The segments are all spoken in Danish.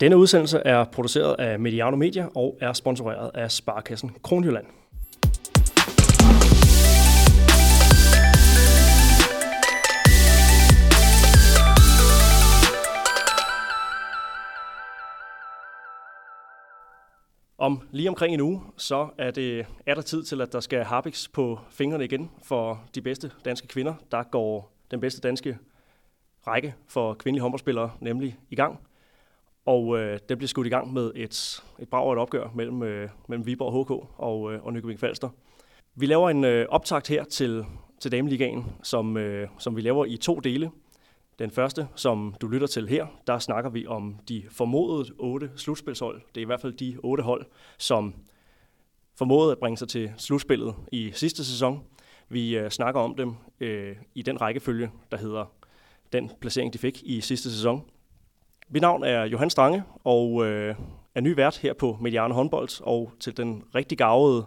Denne udsendelse er produceret af Mediano Media og er sponsoreret af Sparkassen Kronjylland. Om lige omkring en uge, så er, det, er der tid til, at der skal harpiks på fingrene igen for de bedste danske kvinder. Der går den bedste danske række for kvindelige håndboldspillere nemlig i gang. Og øh, det bliver skudt i gang med et, et brag et opgør mellem, øh, mellem Viborg HK og, øh, og Nykøbing Falster. Vi laver en øh, optakt her til, til Dameligaen, som, øh, som vi laver i to dele. Den første, som du lytter til her, der snakker vi om de formodede otte slutspilshold. Det er i hvert fald de otte hold, som formåede at bringe sig til slutspillet i sidste sæson. Vi øh, snakker om dem øh, i den rækkefølge, der hedder den placering, de fik i sidste sæson. Mit navn er Johan Strange, og øh, er ny vært her på Mediane Håndbold, og til den rigtig gavede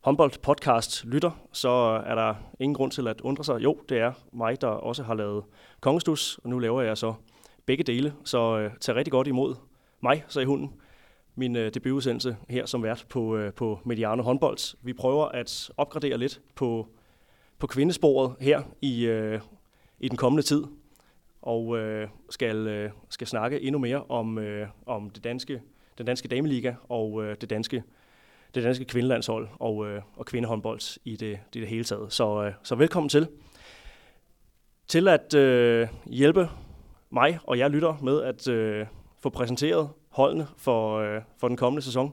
håndbold-podcast lytter, så er der ingen grund til at undre sig. Jo, det er mig, der også har lavet Kongestus, og nu laver jeg så begge dele, så øh, tag rigtig godt imod mig, sagde hunden, min øh, debutudsendelse her som vært på, øh, på Mediano Håndbold. Vi prøver at opgradere lidt på, på kvindesporet her i, øh, i den kommende tid, og øh, skal, øh, skal snakke endnu mere om, øh, om det danske, den danske dameliga og øh, det danske det danske kvindelandshold og, øh, og kvindehåndbold i det, det hele taget. Så, øh, så velkommen til. Til at øh, hjælpe mig og jeg lytter med at øh, få præsenteret holdene for, øh, for den kommende sæson,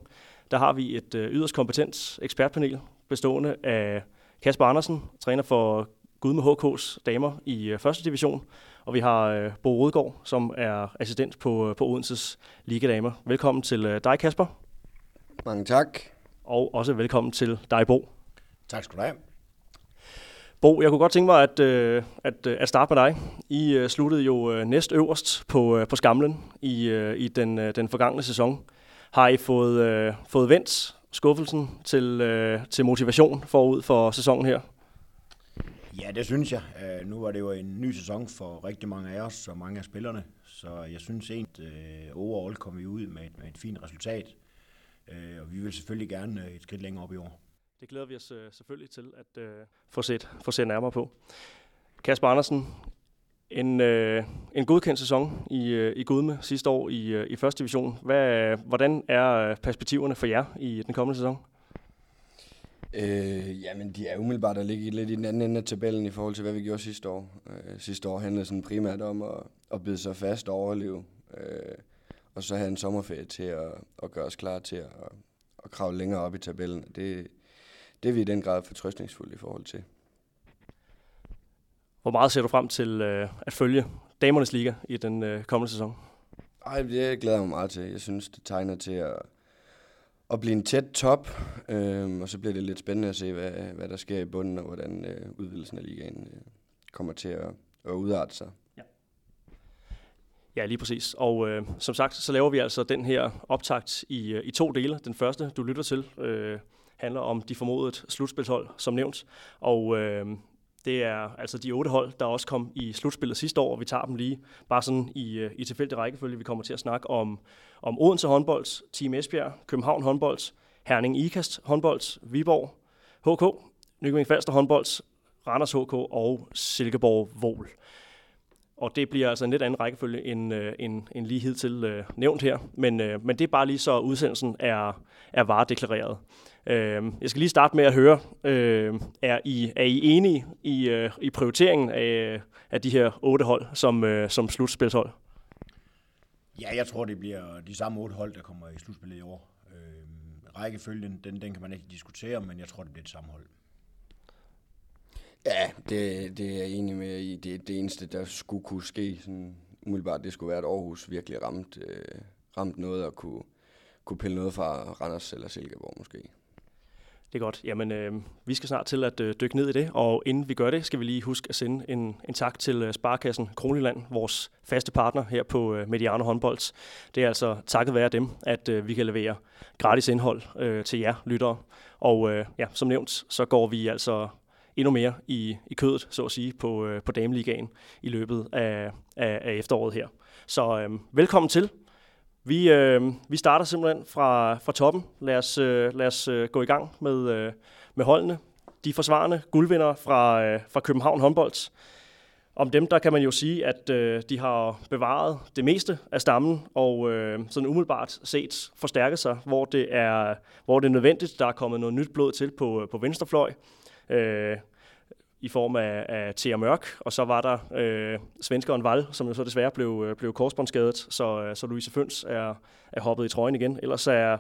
der har vi et øh, yderst kompetent ekspertpanel bestående af Kasper Andersen, træner for Gudme HK's damer i øh, første division, og vi har øh, Bo Rodgaard, som er assistent på, øh, på Odenses Liga-damer. Velkommen til øh, dig, Kasper. Mange tak. Og også velkommen til dig, Bo. Tak skal du have. Bo, jeg kunne godt tænke mig at, øh, at, at starte med dig. I øh, sluttede jo øh, næst øverst på, øh, på skamlen i, øh, i den, øh, den forgangne sæson. Har I fået, øh, fået vendt skuffelsen til, øh, til motivation forud for sæsonen her? Ja, det synes jeg. Uh, nu var det jo en ny sæson for rigtig mange af os og mange af spillerne, så jeg synes egentlig, uh, overall kom vi ud med et, med et fint resultat, uh, og vi vil selvfølgelig gerne uh, et skridt længere op i år. Det glæder vi os uh, selvfølgelig til at uh, få, set, få set nærmere på. Kasper Andersen, en, uh, en godkendt sæson i, uh, i Gudme sidste år i, uh, i første division. Hvad, hvordan er perspektiverne for jer i den kommende sæson? Øh, jamen, de er umiddelbart at ligge lidt i den anden ende af tabellen i forhold til, hvad vi gjorde sidste år. Øh, sidste år handlede sådan primært om at, at bide sig fast og overleve. Øh, og så have en sommerferie til at, at gøre os klar til at, at kravle længere op i tabellen. Det, det er vi i den grad fortrøstningsfulde i forhold til. Hvor meget ser du frem til øh, at følge Damernes Liga i den øh, kommende sæson? Ej, det glæder jeg mig meget til. Jeg synes, det tegner til at, at blive en tæt top, øh, og så bliver det lidt spændende at se, hvad, hvad der sker i bunden, og hvordan øh, udvidelsen af ligaen øh, kommer til at, at udarte sig. Ja. Ja, lige præcis. Og øh, som sagt, så laver vi altså den her optakt i, øh, i to dele. Den første, du lytter til, øh, handler om de formodede slutspilshold, som nævnt. Og øh, det er altså de otte hold, der også kom i slutspillet sidste år, og vi tager dem lige bare sådan i, øh, i tilfældig rækkefølge. Vi kommer til at snakke om, om Odense håndbold, Team Esbjerg, København håndbold, Herning Ikast håndbold, Viborg HK, Nykøbing Falster håndbold, Randers HK og Silkeborg Vol. Og det bliver altså en lidt anden rækkefølge end, øh, end, end lige hidtil øh, nævnt her. Men, øh, men det er bare lige så udsendelsen er, er varedeklareret. Øh, jeg skal lige starte med at høre, øh, er, I, er I enige i, øh, i prioriteringen af, af de her otte hold som, øh, som slutspilshold? Ja, jeg tror, det bliver de samme otte hold, der kommer i slutspillet i år. Øh, rækkefølgen, den, den kan man ikke diskutere, men jeg tror, det bliver det samme hold. Ja, det, det er jeg enig med i. Det er det eneste, der skulle kunne ske. Sådan, umiddelbart, det skulle være, at Aarhus virkelig ramt, øh, ramt noget og kunne, kunne pille noget fra Randers eller Silkeborg måske. Det er godt. Jamen, øh, vi skal snart til at øh, dykke ned i det, og inden vi gør det, skal vi lige huske at sende en, en tak til øh, Sparkassen Kronjylland, vores faste partner her på øh, Mediano Håndbold. Det er altså takket være dem, at øh, vi kan levere gratis indhold øh, til jer lyttere. Og øh, ja, som nævnt, så går vi altså endnu mere i, i kødet, så at sige, på, øh, på Dameligaen i løbet af, af, af efteråret her. Så øh, velkommen til. Vi, øh, vi starter simpelthen fra, fra toppen. Lad os, øh, lad os øh, gå i gang med, øh, med holdene. De forsvarende guldvinder fra, øh, fra København håndbold. Om dem, der kan man jo sige, at øh, de har bevaret det meste af stammen, og øh, sådan umiddelbart set forstærket sig, hvor det er, hvor det er nødvendigt. Der er kommet noget nyt blod til på, øh, på venstrefløj. Øh, i form af, af Thea Mørk, og så var der øh, svenskeren Val, som jo så desværre blev, øh, blev korsbåndsskadet, så, øh, så Louise Føns er, er hoppet i trøjen igen. Ellers er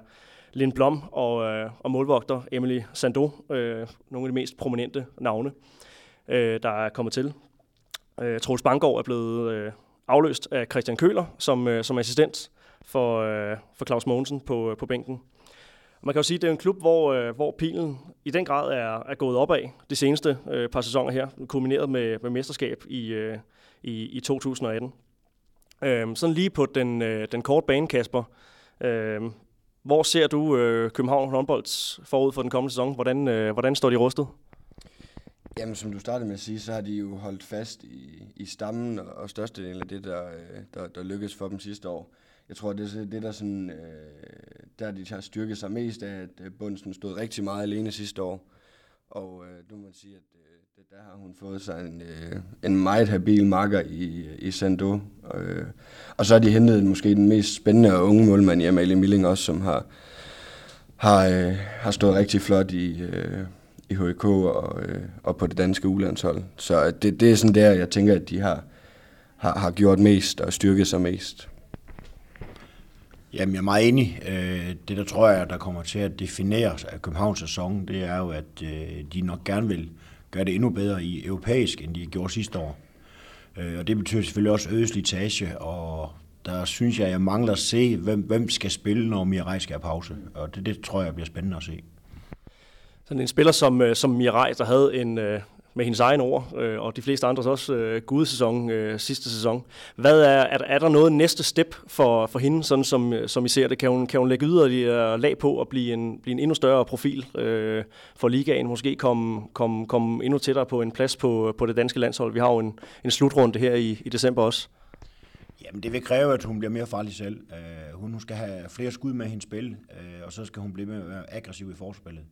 Lind Blom og, øh, og målvogter Emily Sando øh, nogle af de mest prominente navne, øh, der er kommet til. Øh, Troels Bangård er blevet øh, afløst af Christian Køler som, øh, som assistent for, øh, for Claus Mogensen på, øh, på bænken. Man kan jo sige, at det er en klub, hvor, øh, hvor pilen i den grad er, er gået opad de seneste øh, par sæsoner her, kombineret med, med mesterskab i, øh, i, i 2018. Øh, sådan lige på den, øh, den korte bane, Kasper. Øh, hvor ser du øh, København håndbolds forud for den kommende sæson? Hvordan, øh, hvordan står de rustet? Jamen, som du startede med at sige, så har de jo holdt fast i, i stammen, og størstedelen af det, der, øh, der, der lykkedes for dem sidste år. Jeg tror, det er det, der, sådan, øh, der de har styrket sig mest af, at øh, Bunsen stod rigtig meget alene sidste år. Og øh, nu må man sige, at øh, det, der har hun fået sig en, øh, en meget habil makker i, i Sando. Øh, og så har de hentet måske den mest spændende og unge målmand i Amalie Milling også, som har, har, øh, har stået rigtig flot i, øh, i HK og, øh, og på det danske ulandshold. Så det, det er sådan der, jeg tænker, at de har, har, har gjort mest og styrket sig mest. Jamen, jeg er meget enig. Øh, det, der tror jeg, der kommer til at definere Københavns sæson, det er jo, at øh, de nok gerne vil gøre det endnu bedre i europæisk, end de gjorde sidste år. Øh, og det betyder selvfølgelig også øget slitage, og der synes jeg, jeg mangler at se, hvem, hvem skal spille, når Mirai skal have pause. Og det, det tror jeg bliver spændende at se. Sådan en spiller som, som Mirai, der havde en, med hendes egen ord, øh, og de fleste andres også øh, gudesæson øh, sidste sæson. Hvad er, er, er der noget næste step for, for hende, sådan som, øh, som I ser det? Kan hun, kan hun lægge yderligere lag på og blive en, blive en endnu større profil øh, for ligaen? Måske komme, komme, komme endnu tættere på en plads på, på det danske landshold? Vi har jo en, en slutrunde her i, i december også. Jamen, det vil kræve, at hun bliver mere farlig selv. Uh, hun, hun skal have flere skud med hendes spil, uh, og så skal hun blive mere aggressiv i forspillet.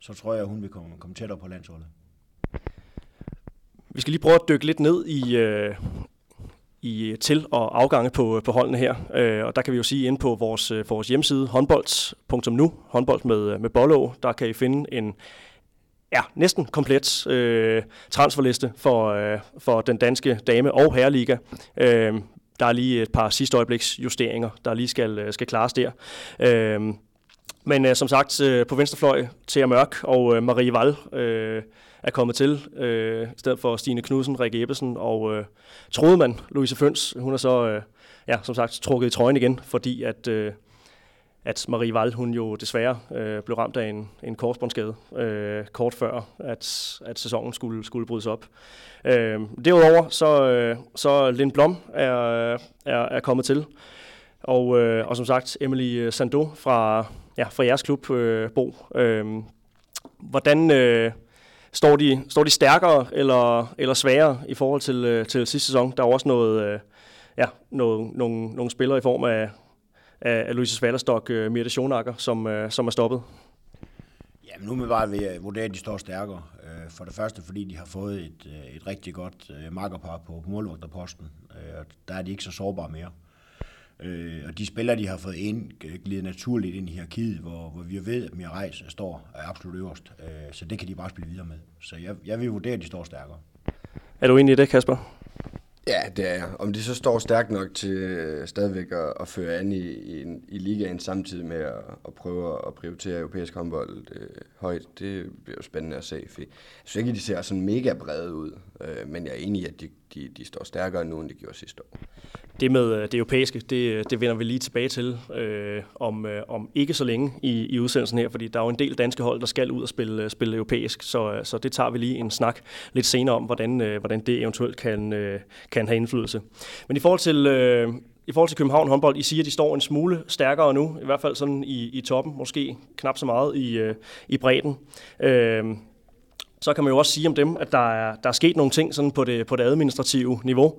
Så tror jeg, at hun vil komme, komme tættere på landsholdet. Vi skal lige prøve at dykke lidt ned i, øh, i øh, til- og afgange på, øh, på holdene her. Øh, og der kan vi jo sige ind på vores, øh, vores hjemmeside håndbold.nu, håndbold med, med Bollo, der kan I finde en ja, næsten komplet øh, transferliste for, øh, for den danske dame- og herreliga. Øh, der er lige et par sidste øjebliks justeringer, der lige skal, skal klares der. Øh, men øh, som sagt, øh, på venstrefløj, Thea Mørk og øh, Marie Val øh, er kommet til, øh, i stedet for Stine Knudsen, Rikke Ebbesen og øh, troede man, Louise Føns, hun er så, øh, ja, som sagt, trukket i trøjen igen, fordi at, øh, at Marie Val, hun jo desværre øh, blev ramt af en, en korsbåndsskade øh, kort før, at, at sæsonen skulle, skulle brydes op. Øh, derudover så, øh, så Lind Blom er, er, er kommet til, og, øh, og som sagt Emily øh, Sando fra, ja, fra jeres klub, øh, Bo. Øh, hvordan, øh, Står de, står de stærkere eller, eller sværere i forhold til, øh, til sidste sæson? Der er også noget, øh, ja, noget, nogle, nogle spillere i form af, af Louise Svallerstok, øh, Mirte Schonacker, som, øh, som er stoppet. Jamen nu med bare ved at vurdere, at de står stærkere. Øh, for det første, fordi de har fået et, et rigtig godt makkerpar på målvogterposten. Der er de ikke så sårbare mere. Øh, og de spillere, de har fået ind, glider naturligt ind i hierarkiet, hvor, hvor vi ved, at Mirai står er absolut øverst. Øh, så det kan de bare spille videre med. Så jeg, jeg vil vurdere, at de står stærkere. Er du enig i det, Kasper? Ja, det er jeg. Om de så står stærkt nok til øh, stadigvæk at, at føre an i, i, i ligaen samtidig med at, at prøve at prioritere europæisk håndbold øh, højt, det bliver jo spændende at se. For jeg synes ikke, at de ser sådan mega brede ud, øh, men jeg er enig i, at de, de, de står stærkere nu, end de gjorde sidste år det med øh, det europæiske, det, det vender vi lige tilbage til øh, om, øh, om ikke så længe i, i udsendelsen her, fordi der er jo en del danske hold, der skal ud og spille, øh, spille europæisk, så, øh, så det tager vi lige en snak lidt senere om, hvordan, øh, hvordan det eventuelt kan, øh, kan have indflydelse. Men i forhold til... Øh, i forhold til København håndbold, I siger, at de står en smule stærkere nu, i hvert fald sådan i, i toppen, måske knap så meget i, øh, i bredden. Øh, så kan man jo også sige om dem, at der er, der er sket nogle ting sådan på, det, på det administrative niveau.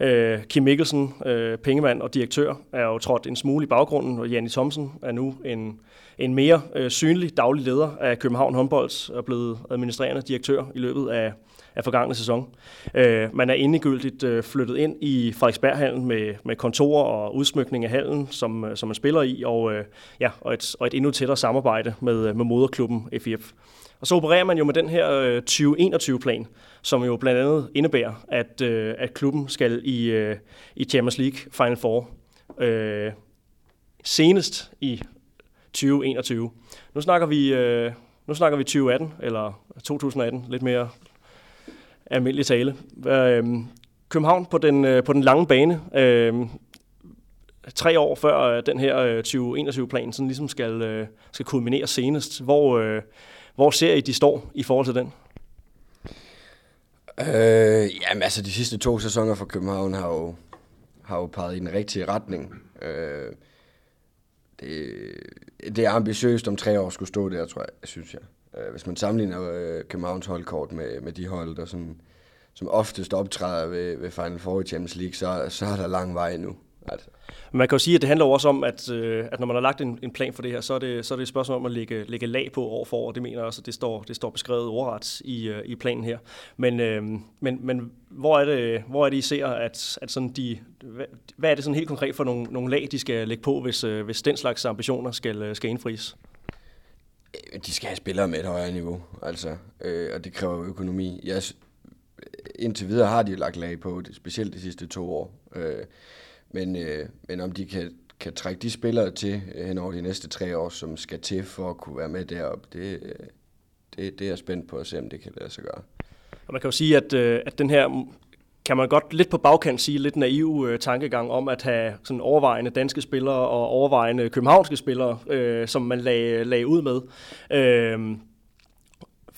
Øh, Kim Mikkelsen, øh, pengemand og direktør, er jo trådt en smule i baggrunden, og Janni Thomsen er nu en, en mere øh, synlig daglig leder af København Håndbolds og blevet administrerende direktør i løbet af, af forgangne sæson. Øh, man er endegyldigt øh, flyttet ind i Frederiksberghallen med, med kontorer og udsmykning af hallen, som, øh, som man spiller i, og, øh, ja, og, et, og et endnu tættere samarbejde med, øh, med moderklubben FIF. Og så opererer man jo med den her øh, 2021-plan, som jo blandt andet indebærer, at, øh, at klubben skal i, øh, i Champions League Final Four øh, senest i 2021. Nu snakker vi, øh, nu snakker vi 2018, eller 2018, lidt mere almindelig tale. Øh, København på den, øh, på den lange bane, øh, tre år før øh, den her øh, 2021-plan sådan ligesom skal, øh, skal kulminere senest. Hvor, øh, hvor ser I, de står i forhold til den? Øh, jamen altså, de sidste to sæsoner for København har jo, har jo peget i den rigtige retning. Øh, det, det er ambitiøst om tre år skulle stå der, tror jeg, synes jeg. Øh, hvis man sammenligner øh, Københavns holdkort med, med de hold, der sådan, som oftest optræder ved, ved Final Four i Champions League, så, så er der lang vej nu. Altså. Man kan jo sige, at det handler også om, at, øh, at når man har lagt en, en plan for det her, så er det, så er det et spørgsmål om at lægge, lægge lag på år for år. Det mener jeg også, at det står, det står beskrevet ordret i, øh, i planen her. Men, øh, men, men hvor, er det, hvor er det, I ser, at, at sådan de, hvad, er det sådan helt konkret for nogle, nogle lag, de skal lægge på, hvis, øh, hvis den slags ambitioner skal, øh, skal indfries? Øh, de skal have spillere med et højere niveau, altså, øh, og det kræver økonomi. Jeg, indtil videre har de lagt lag på, det, specielt de sidste to år. Øh, men, øh, men om de kan, kan trække de spillere til øh, hen over de næste tre år, som skal til for at kunne være med deroppe, det, øh, det, det er jeg spændt på at se, om det kan lade sig gøre. Og man kan jo sige, at, øh, at den her kan man godt lidt på bagkant sige, lidt naiv øh, tankegang om at have sådan overvejende danske spillere og overvejende københavnske spillere, øh, som man lagde, lagde ud med. Øh,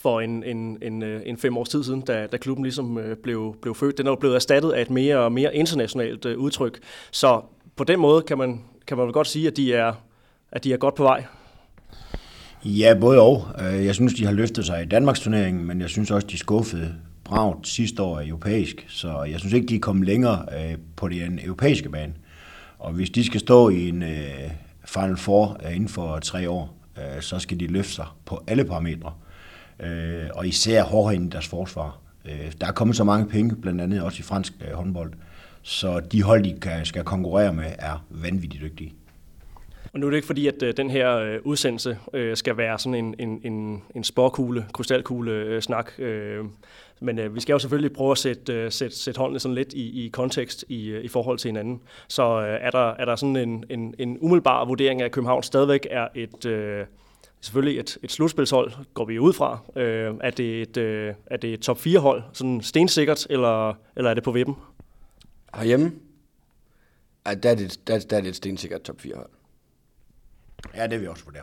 for en, en, en, øh, en fem års tid siden, da, da klubben ligesom øh, blev, blev født. Den er jo blevet erstattet af et mere og mere internationalt øh, udtryk. Så på den måde kan man, kan man vel godt sige, at de er, at de er godt på vej. Ja, både og. Jeg synes, de har løftet sig i Danmarks turnering, men jeg synes også, de skuffede bragt sidste år europæisk. Så jeg synes ikke, de er kommet længere på den europæiske bane. Og hvis de skal stå i en Final Four inden for tre år, så skal de løfte sig på alle parametre øh, og især hårdheden i deres forsvar. Øh, der er kommet så mange penge, blandt andet også i fransk øh, håndbold, så de hold, de kan, skal konkurrere med, er vanvittigt dygtige. Og nu er det ikke fordi, at øh, den her øh, udsendelse øh, skal være sådan en, en, en, en sporkugle, krystalkugle-snak. Men vi skal jo selvfølgelig prøve at sætte, sætte, sætte holdene sådan lidt i, i kontekst i, i forhold til hinanden. Så er, der, er der sådan en, en, en umiddelbar vurdering af, at København stadigvæk er et... Øh, selvfølgelig et, et slutspilshold, går vi ud fra. Øh, er, det et, øh, er det et top 4-hold, sådan stensikkert, eller, eller er det på vippen? Herhjemme, ja, der, er det, der, der er det et stensikkert top 4-hold. Ja, det er vi også på der.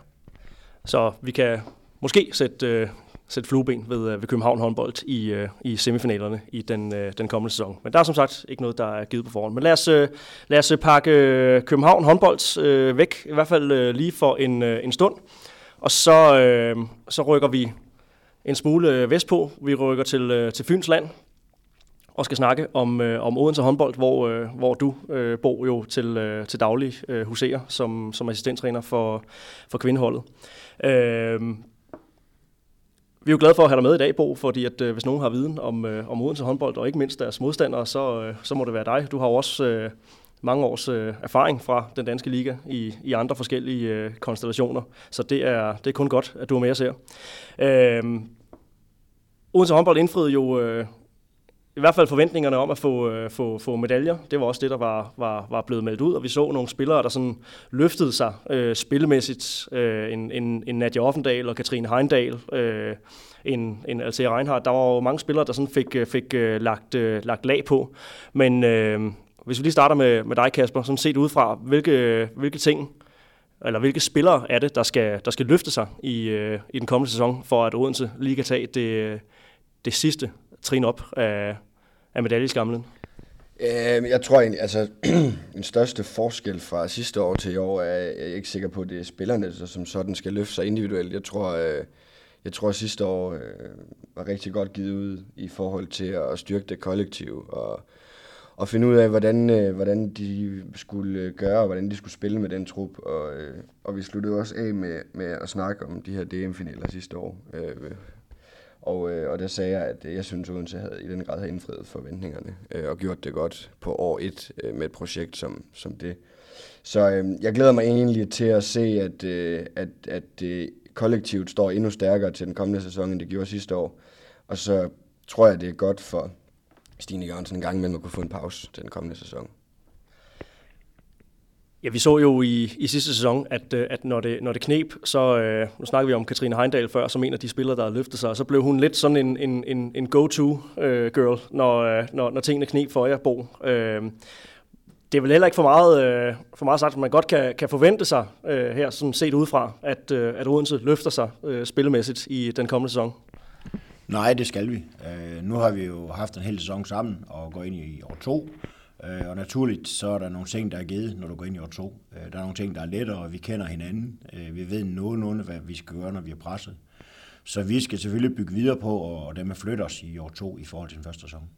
Så vi kan måske sætte, øh, sætte flueben ved, øh, ved København håndbold i, øh, i semifinalerne i den, øh, den kommende sæson. Men der er som sagt ikke noget, der er givet på forhånd. Men lad os, øh, lad os pakke øh, København håndbold øh, væk, i hvert fald øh, lige for en, øh, en stund. Og så, øh, så rykker vi en smule øh, vestpå. Vi rykker til, øh, til Fyns land og skal snakke om, øh, om Odense håndbold, hvor, øh, hvor du, øh, bor jo til, øh, til daglig øh, huserer som, som assistenttræner for, for kvindeholdet. Øh, vi er jo glade for at have dig med i dag, Bo, fordi at, øh, hvis nogen har viden om, øh, om Odense håndbold, og ikke mindst deres modstandere, så, øh, så må det være dig. Du har jo også øh, mange års øh, erfaring fra den danske liga i, i andre forskellige øh, konstellationer. Så det er, det er kun godt, at du er med os her. Øh, Odense håndbold indfriede jo øh, i hvert fald forventningerne om at få, øh, få, få medaljer. Det var også det, der var, var, var blevet meldt ud, og vi så nogle spillere, der sådan løftede sig øh, spillemæssigt. Øh, en, en, en Nadia Offendal og Katrine Heindal, øh, en, en Althea Reinhardt. Der var jo mange spillere, der sådan fik, øh, fik øh, lagt, øh, lagt lag på. Men, øh, hvis vi lige starter med, med dig, Kasper, sådan set udefra, hvilke, hvilke ting, eller hvilke spillere er det, der skal, der skal løfte sig i, øh, i den kommende sæson, for at Odense lige kan tage det, det sidste trin op af, af medaljeskamlen? Øh, jeg tror egentlig, altså den største forskel fra sidste år til i år er jeg ikke sikker på, at det er spillerne, som sådan skal løfte sig individuelt. Jeg tror, øh, jeg tror sidste år øh, var rigtig godt givet ud i forhold til at styrke det kollektiv og, og finde ud af, hvordan, øh, hvordan de skulle øh, gøre, og hvordan de skulle spille med den trup. Og, øh, og vi sluttede også af med, med at snakke om de her DM-finaler sidste år. Øh, og, øh, og der sagde jeg, at jeg synes, Odense havde i den grad havde indfriet forventningerne øh, og gjort det godt på år et øh, med et projekt som, som det. Så øh, jeg glæder mig egentlig til at se, at, øh, at, at øh, kollektivt står endnu stærkere til den kommende sæson, end det gjorde sidste år. Og så tror jeg, det er godt for Stine Jørgensen en gang imellem at kunne få en pause til den kommende sæson. Ja, vi så jo i, i sidste sæson, at, øh, at når, det, når det knep, så, øh, nu snakker vi om Katrine Heindal før, som en af de spillere, der har løftet sig, så blev hun lidt sådan en, en, en, en go-to-girl, øh, når, øh, når, når tingene knep for jer, Bo. Øh, det er vel heller ikke for meget, øh, for meget sagt, at man godt kan, kan forvente sig øh, her, sådan set udefra, at, øh, at Odense løfter sig øh, spillemæssigt i den kommende sæson. Nej, det skal vi. Øh, nu har vi jo haft en hel sæson sammen og går ind i år to. Øh, og naturligt så er der nogle ting, der er givet, når du går ind i år to. Øh, der er nogle ting, der er lettere, og vi kender hinanden. Øh, vi ved nogenlunde, hvad vi skal gøre, når vi er presset. Så vi skal selvfølgelig bygge videre på, og dermed flytte os i år to i forhold til den første sæson.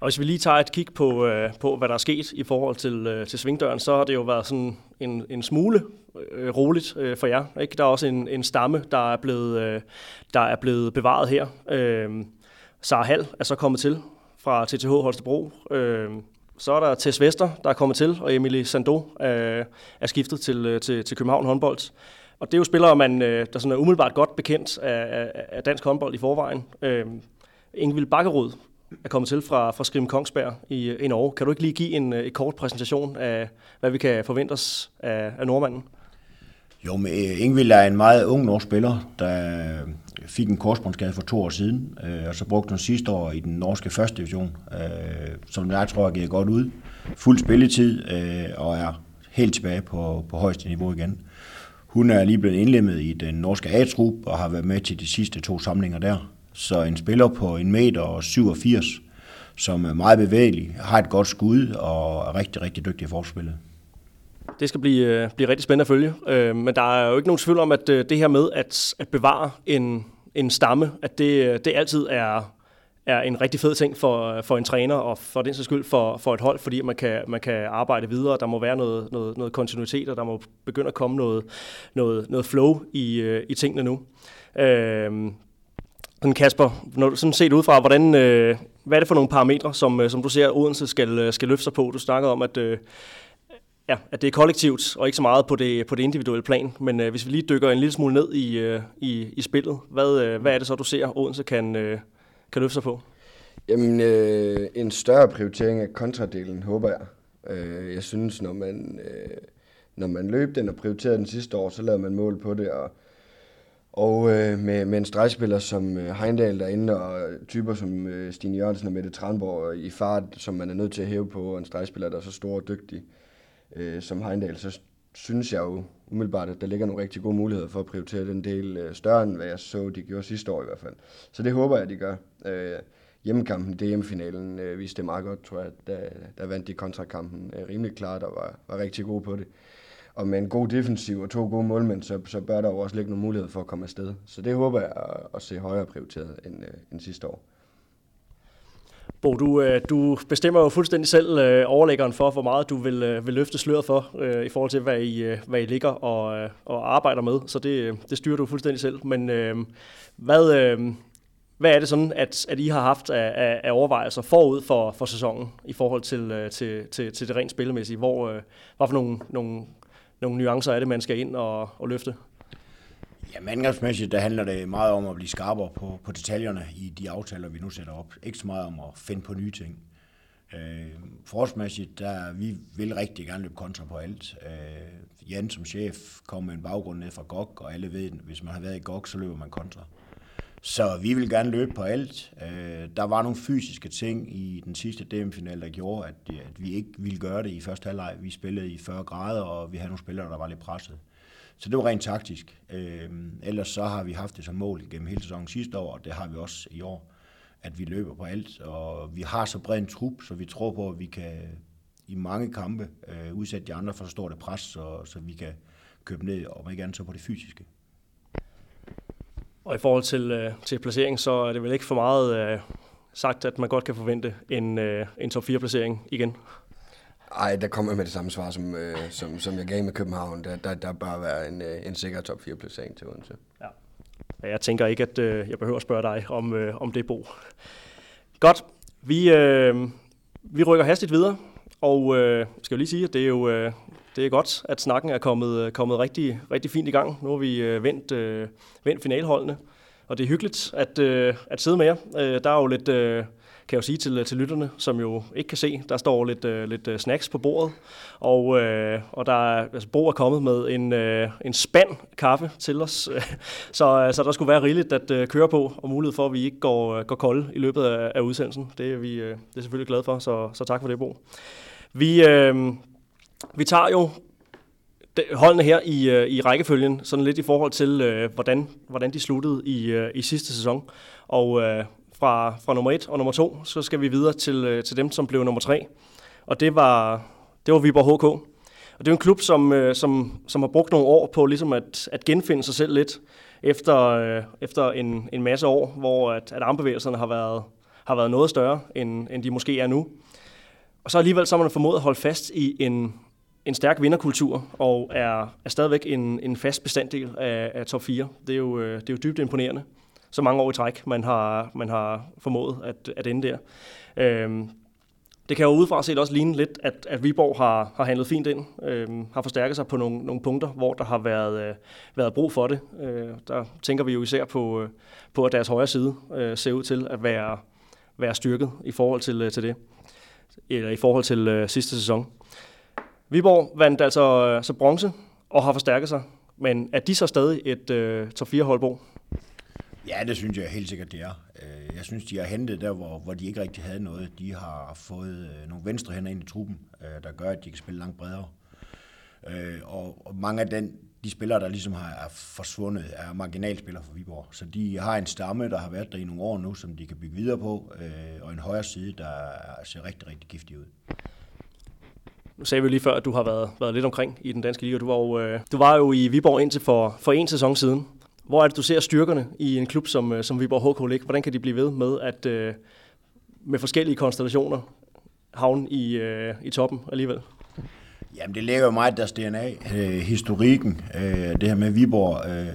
Og hvis vi lige tager et kig på, øh, på hvad der er sket i forhold til, øh, til svingdøren, så har det jo været sådan en, en smule øh, roligt øh, for jer. Ikke? Der er også en, en stamme, der er blevet, øh, der er blevet bevaret her. Øh, Sara Hall er så kommet til fra TTH Holstebro. Øh, så er der Tess Vester, der er kommet til, og Emily Sando øh, er skiftet til, øh, til, til København håndbold. Og det er jo spillere, man, øh, der sådan er umiddelbart godt bekendt af, af, af dansk håndbold i forvejen. Øh, Ingvild Bakkerud er kommet til fra, fra Skrim Kongsberg i, i Norge. Kan du ikke lige give en øh, en kort præsentation af, hvad vi kan forvente os af, af nordmanden? Jo, men øh, Ingvild er en meget ung norsk spiller, der øh, fik en korsbåndsskade for to år siden, øh, og så brugte hun sidste år i den norske første division, øh, som jeg tror har godt ud. Fuld spilletid øh, og er helt tilbage på, på højeste niveau igen. Hun er lige blevet indlemmet i den norske A-trup og har været med til de sidste to samlinger der. Så en spiller på en meter og 87, som er meget bevægelig, har et godt skud og er rigtig, rigtig dygtig i forspillet. Det skal blive, øh, blive rigtig spændende at følge. Øh, men der er jo ikke nogen tvivl om, at øh, det her med at, at bevare en, en stamme, at det, øh, det altid er, er en rigtig fed ting for, for en træner, og for den sags skyld for, for et hold, fordi man kan, man kan arbejde videre, der må være noget, noget, noget kontinuitet, og der må begynde at komme noget, noget, noget flow i, i tingene nu. Øh, sådan Kasper, når du sådan set ud fra, hvordan, øh, hvad er det for nogle parametre, som, øh, som du ser, Odense skal, øh, skal løfte sig på? Du snakkede om, at, øh, ja, at det er kollektivt, og ikke så meget på det, på det individuelle plan. Men øh, hvis vi lige dykker en lille smule ned i, øh, i, i spillet, hvad, øh, hvad er det så, du ser, Odense kan, øh, kan løfte sig på? Jamen, øh, en større prioritering af kontradelen, håber jeg. Øh, jeg synes, når man, øh, når man løb den og prioriterede den sidste år, så lavede man mål på det, og og øh, med, med en stregspiller som øh, Heindal derinde, og typer som øh, Stine Jørgensen og Mette Tranborg øh, i fart, som man er nødt til at hæve på, og en stregspiller, der er så stor og dygtig øh, som Heindal, så synes jeg jo umiddelbart, at der ligger nogle rigtig gode muligheder for at prioritere den del øh, større, end hvad jeg så, de gjorde sidste år i hvert fald. Så det håber jeg, de gør. Øh, hjemmekampen, DM-finalen, øh, viste det meget godt, tror jeg. Der, der vandt de kontrakampen øh, rimelig klart og var, var rigtig gode på det og med en god defensiv og to gode målmænd, så, så bør der jo også ligge nogle muligheder for at komme afsted. Så det håber jeg at, at se højere prioriteret end, øh, end sidste år. Bo, du, øh, du bestemmer jo fuldstændig selv øh, overlæggeren for, hvor meget du vil, øh, vil løfte sløret for, øh, i forhold til, hvad I, øh, hvad I ligger og, øh, og arbejder med. Så det, øh, det styrer du fuldstændig selv. Men øh, hvad, øh, hvad er det sådan, at, at I har haft af, af, af overvejelser forud for, for sæsonen i forhold til, øh, til, til, til det rent spillemæssige? Hvor, øh, hvad for nogle, nogle nogle nuancer af det, man skal ind og, og løfte? Ja, angrebsmæssigt, der handler det meget om at blive skarpere på, på detaljerne i de aftaler, vi nu sætter op. Ikke så meget om at finde på nye ting. Øh, forsmæssigt, der vi vil rigtig gerne løbe kontra på alt. Øh, Jan som chef kommer med en baggrund ned fra GOG, og alle ved, at hvis man har været i GOG, så løber man kontra. Så vi vil gerne løbe på alt. Øh, der var nogle fysiske ting i den sidste DM-final, der gjorde, at, øh, at vi ikke ville gøre det i første halvleg. Vi spillede i 40 grader, og vi havde nogle spillere, der var lidt presset. Så det var rent taktisk. Øh, ellers så har vi haft det som mål gennem hele sæsonen sidste år, og det har vi også i år, at vi løber på alt. Og vi har så bred en trup, så vi tror på, at vi kan i mange kampe øh, udsætte de andre for så stort et pres, så, så vi kan købe ned, og ikke andet så på det fysiske. Og i forhold til, øh, til placering, så er det vel ikke for meget øh, sagt, at man godt kan forvente en, øh, en top 4-placering igen? Ej, der kommer med det samme svar, som, øh, som, som jeg gav med København. Der, der, der bør være en, øh, en sikker top 4-placering til Odense. Ja. Jeg tænker ikke, at øh, jeg behøver at spørge dig om, øh, om det, Bo. Godt. Vi, øh, vi rykker hastigt videre, og øh, skal jo lige sige, at det er jo øh, det er godt, at snakken er kommet, øh, kommet rigtig, rigtig fint i gang. Nu har vi øh, vendt, øh, vendt finalholdene, og det er hyggeligt at, øh, at sidde med jer. Øh, der er jo lidt... Øh, kan jeg jo sige til, øh, til lytterne, som jo ikke kan se, der står lidt, øh, lidt øh, snacks på bordet, og, øh, og der er, altså Bo er kommet med en, øh, en spand kaffe til os, så, så der skulle være rigeligt at øh, køre på, og mulighed for, at vi ikke går, går kolde i løbet af, af udsendelsen. Det er vi øh, det er selvfølgelig glade for, så, så tak for det, Bo. Vi, Øh, vi tager jo holdene her i, øh, i rækkefølgen, sådan lidt i forhold til, øh, hvordan, hvordan de sluttede i, øh, i sidste sæson. Og øh, fra, fra nummer 1 og nummer 2, så skal vi videre til, øh, til dem, som blev nummer 3. Og det var, det var Viborg HK. Og det er en klub, som, øh, som, som har brugt nogle år på ligesom at, at genfinde sig selv lidt, efter, øh, efter en, en masse år, hvor at, at armbevægelserne har været, har været noget større, end, end de måske er nu. Og så alligevel så har man formået at holde fast i en, en stærk vinderkultur, og er, er stadigvæk en, en fast bestanddel af, af top 4. Det er, jo, øh, det er jo dybt imponerende så mange år i træk, man har, man har formået at, at ende der. Øhm, det kan jo udefra set også ligne lidt, at, at Viborg har, har handlet fint ind, øhm, har forstærket sig på nogle, nogle punkter, hvor der har været, øh, været brug for det. Øh, der tænker vi jo især på, øh, på at deres højre side øh, ser ud til at være, være styrket i forhold til, øh, til det, eller i forhold til øh, sidste sæson. Viborg vandt altså øh, så bronze og har forstærket sig, men er de så stadig et øh, top 4 holdbo? Ja, det synes jeg helt sikkert, det er. Øh, jeg synes, de har hentet der, hvor, hvor de ikke rigtig havde noget. De har fået øh, nogle venstre hænder ind i truppen, øh, der gør, at de kan spille langt bredere. Og, mange af den, de spillere, der ligesom har, er forsvundet, er marginalspillere for Viborg. Så de har en stamme, der har været der i nogle år nu, som de kan bygge videre på, og en højre side, der ser rigtig, rigtig giftig ud. Nu sagde vi lige før, at du har været, været lidt omkring i den danske liga. Du var jo, øh, du var jo i Viborg indtil for, for en sæson siden. Hvor er det, du ser styrkerne i en klub som, øh, som Viborg HK ligge? Hvordan kan de blive ved med at øh, med forskellige konstellationer havne i, øh, i toppen alligevel? Jamen, det ligger jo meget deres DNA. Øh, historikken, øh, det her med Viborg øh,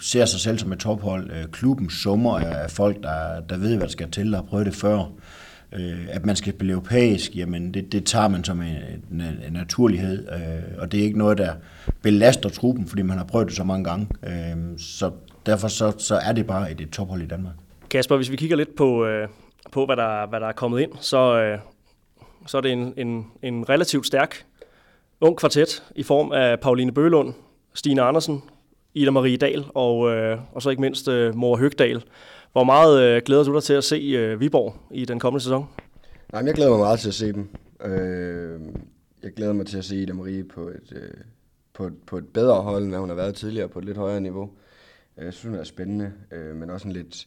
ser sig selv som et tophold. Øh, klubben summer af folk, der, der ved, hvad der skal til, og har prøvet det før. Øh, at man skal blive europæisk, jamen det, det tager man som en, en, en naturlighed, øh, og det er ikke noget, der belaster truppen, fordi man har prøvet det så mange gange. Øh, så derfor så, så er det bare et, et tophold i Danmark. Kasper, hvis vi kigger lidt på, øh, på hvad, der, hvad der er kommet ind, så, øh, så er det en, en, en relativt stærk ung kvartet i form af Pauline Bølund, Stine Andersen, Ida Marie Dahl og, øh, og så ikke mindst øh, Mor Høgdal. Hvor meget øh, glæder du dig til at se øh, Viborg i den kommende sæson? Nej, jeg glæder mig meget til at se dem. Øh, jeg glæder mig til at se Ida Marie på et, øh, på, et, på et bedre hold, end hun har været tidligere, på et lidt højere niveau. Øh, jeg synes, hun er spændende, øh, men også en lidt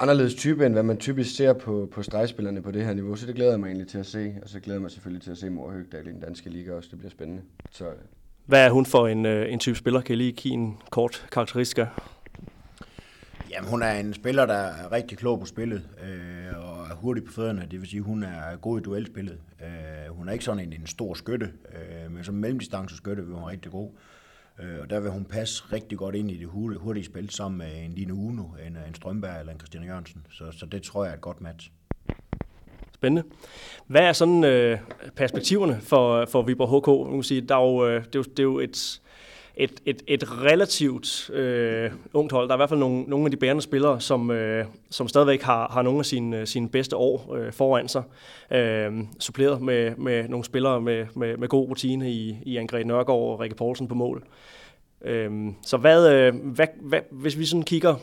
anderledes type, end hvad man typisk ser på, på stregspillerne på det her niveau. Så det glæder jeg mig egentlig til at se. Og så glæder jeg mig selvfølgelig til at se Mor Høgdal i den danske liga også. Det bliver spændende. Så, hvad er hun for en, øh, en type spiller? Kan I lige give en kort karakteristika? Jamen, hun er en spiller, der er rigtig klog på spillet, øh, og er hurtig på fødderne. Det vil sige, hun er god i duelspillet. Øh, hun er ikke sådan en, en stor skytte, øh, men som mellemdistanceskytte vil hun rigtig god. Øh, og der vil hun passe rigtig godt ind i det hurtige spil, sammen med en Line Uno, en, en Strømberg eller en Christian Jørgensen. Så, så det tror jeg er et godt match. Spændende. Hvad er sådan øh, perspektiverne for, for Viborg HK? Man kan sige, der er jo, øh, det, er jo, det er jo et et, et, et relativt øh, ungt hold. Der er i hvert fald nogle, nogle af de bærende spillere, som, øh, som stadigvæk har, har nogle af sine, øh, sine bedste år øh, foran sig. Øh, suppleret med, med nogle spillere med, med, med god rutine i, i Angre Nørgaard og Rikke Poulsen på mål. Øh, så hvad, øh, hvad, hvad, hvis vi sådan kigger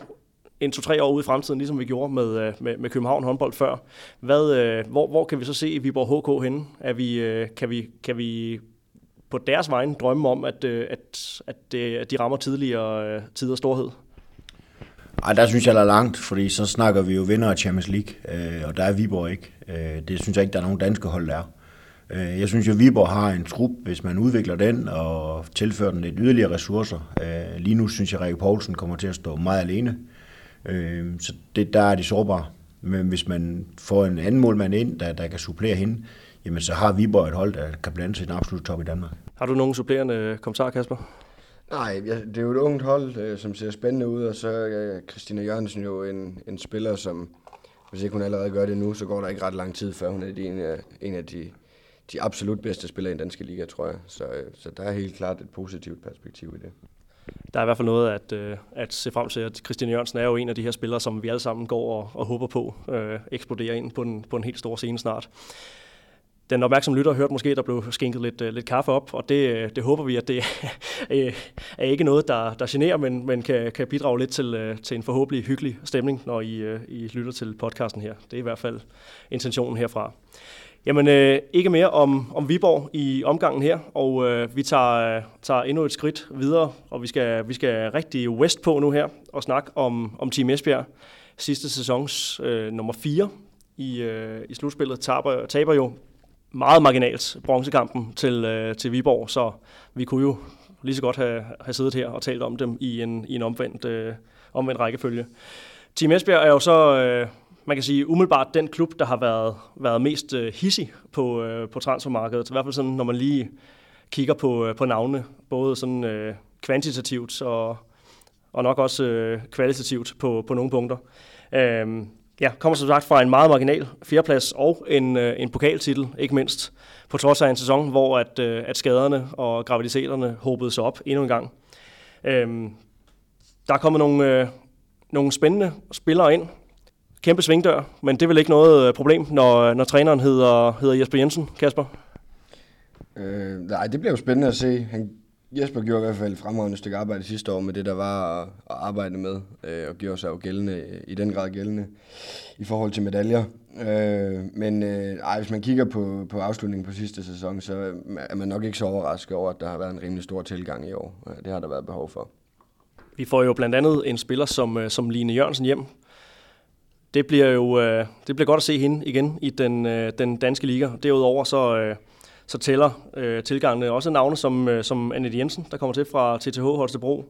en to-tre år ude i fremtiden, ligesom vi gjorde med, øh, med, med København håndbold før. Hvad, øh, hvor, hvor kan vi så se Viborg HK henne? Er vi, kan, vi, kan vi på deres vegne drømme om, at, øh, at, at, øh, at de rammer tidligere øh, tider storhed? Ej, der synes jeg, der er langt, fordi så snakker vi jo vinder af Champions League, øh, og der er Viborg ikke. Øh, det synes jeg ikke, der er nogen danske hold, der er. Øh, jeg synes jo, at Viborg har en trup, hvis man udvikler den og tilfører den lidt yderligere ressourcer. Øh, lige nu synes jeg, at Rikke Poulsen kommer til at stå meget alene. Øh, så det, der er de sårbare. Men hvis man får en anden målmand ind, der, der kan supplere hende, jamen så har Viborg et hold, der kan blande sig i den absolutte top i Danmark. Har du nogen supplerende kommentarer, Kasper? Nej, det er jo et ungt hold, øh, som ser spændende ud, og så er Christina Jørgensen jo en, en spiller, som, hvis ikke hun allerede gør det nu, så går der ikke ret lang tid, før hun er en af, en af de, de absolut bedste spillere i den danske liga, tror jeg. Så, øh, så der er helt klart et positivt perspektiv i det. Der er i hvert fald noget at, øh, at se frem til, at Christian Jørgensen er jo en af de her spillere, som vi alle sammen går og, og håber på øh, eksploderer ind på en, på en helt stor scene snart den opmærksomme lytter har hørt måske, der blev skænket lidt, øh, lidt kaffe op, og det, øh, det håber vi, at det øh, er ikke noget, der, der generer, men, men kan, kan bidrage lidt til, til en forhåbentlig hyggelig stemning, når I, I lytter til podcasten her. Det er i hvert fald intentionen herfra. Jamen, øh, ikke mere om, om Viborg i omgangen her, og øh, vi tager, tager endnu et skridt videre, og vi skal, vi skal rigtig west på nu her, og snakke om, om Team Esbjerg. Sidste sæsons øh, nummer 4 i, øh, i slutspillet taber, taber jo meget marginalt bronzekampen til, øh, til Viborg, så vi kunne jo lige så godt have, have siddet her og talt om dem i en, i en omvendt, øh, omvendt rækkefølge. Team Esbjerg er jo så, øh, man kan sige, umiddelbart den klub, der har været, været mest øh, hissig på, øh, på transfermarkedet. I hvert fald sådan, når man lige kigger på, øh, på navnene, både sådan øh, kvantitativt og, og nok også øh, kvalitativt på, på nogle punkter. Øh, ja, kommer som sagt fra en meget marginal fjerdeplads og en, øh, en pokaltitel, ikke mindst, på trods af en sæson, hvor at, øh, at skaderne og graviditeterne håbede sig op endnu en gang. Øhm, der er kommet nogle, øh, nogle spændende spillere ind. Kæmpe svingdør, men det er vel ikke noget øh, problem, når, når træneren hedder, hedder Jesper Jensen, Kasper? Øh, nej, det bliver jo spændende at se. Han Jesper gjorde i hvert fald et fremragende stykke arbejde sidste år med det, der var at, at arbejde med, øh, og gjorde sig jo gældende, øh, i den grad gældende i forhold til medaljer. Øh, men øh, ej, hvis man kigger på, på afslutningen på sidste sæson, så er man nok ikke så overrasket over, at der har været en rimelig stor tilgang i år. Øh, det har der været behov for. Vi får jo blandt andet en spiller som, øh, som Line Jørgensen hjem. Det bliver jo det bliver godt at se hende igen i den, den danske liga. Derudover så så tæller øh, tilgangene også navne som, øh, som Annette Jensen, der kommer til fra TTH Holstebro,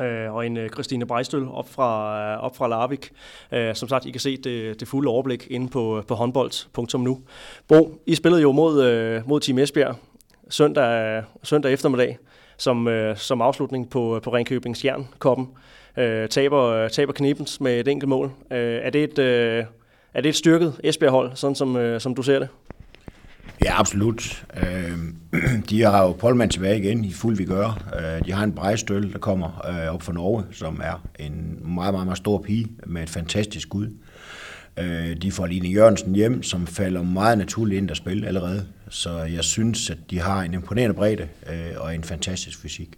øh, og en øh, Christine Brejstøl op fra, øh, op fra Larvik. Øh, som sagt, I kan se det, det fulde overblik inde på, øh, på håndbold.nu. Bo, I spillede jo mod, øh, mod Team Esbjerg søndag, søndag eftermiddag som, øh, som afslutning på, øh, på Ringkøbings Jern-koppen. Øh, taber, øh, taber knibens med et enkelt mål. Øh, er, det et, øh, er det et styrket Esbjerg-hold, sådan som, øh, som du ser det? Ja, absolut. Øh, de har jo Polman tilbage igen i fuld vi gør. Øh, de har en brejstøl, der kommer øh, op fra Norge, som er en meget, meget, meget stor pige med et fantastisk skud. Øh, de får Line Jørgensen hjem, som falder meget naturligt ind at spil allerede. Så jeg synes, at de har en imponerende bredde øh, og en fantastisk fysik.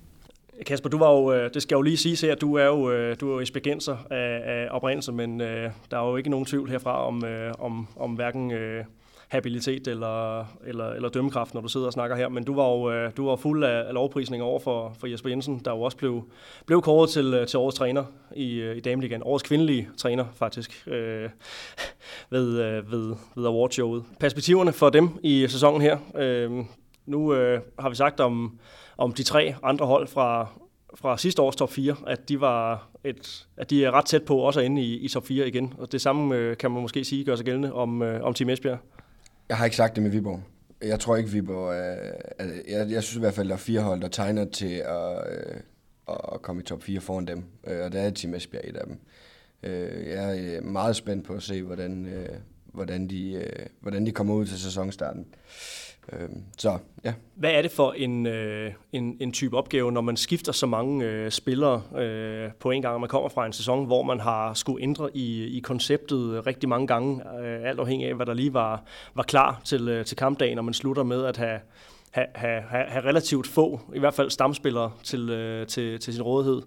Kasper, du var jo, øh, det skal jeg jo lige sige her, du er jo, øh, du er jo esbjergenser af, af oprindelse, men der er jo ikke nogen tvivl herfra om, om, om hverken habilitet eller, eller, eller dømmekraft, når du sidder og snakker her. Men du var jo øh, du var fuld af, af lovprisning over for, for Jesper Jensen, der jo også blev, blev kåret til, øh, til årets træner i, øh, i Dameligaen. Årets kvindelige træner, faktisk, øh, ved, ved, ved awardshowet. Perspektiverne for dem i sæsonen her. Øh, nu øh, har vi sagt om, om de tre andre hold fra, fra sidste års top 4, at de var et, at de er ret tæt på også inde i, i top 4 igen. Og det samme øh, kan man måske sige gør sig gældende om, øh, om Team Esbjerg. Jeg har ikke sagt det med Viborg. Jeg tror ikke, Viborg er... Jeg, jeg synes i hvert fald, der er fire hold, der tegner til at, øh, at komme i top 4 foran dem. Øh, og der er Team Esbjerg et af dem. Øh, jeg er øh, meget spændt på at se, hvordan, øh, hvordan, de, hvordan de kommer ud til sæsonstarten. Øh, så, ja. Hvad er det for en, øh, en, en type opgave, når man skifter så mange øh, spillere øh, på en gang, og man kommer fra en sæson, hvor man har skulle ændre i, i konceptet rigtig mange gange, øh, alt afhængig af, hvad der lige var, var klar til, øh, til kampdagen, og man slutter med at have, have, have, have relativt få, i hvert fald stamspillere til, øh, til, til sin rådighed.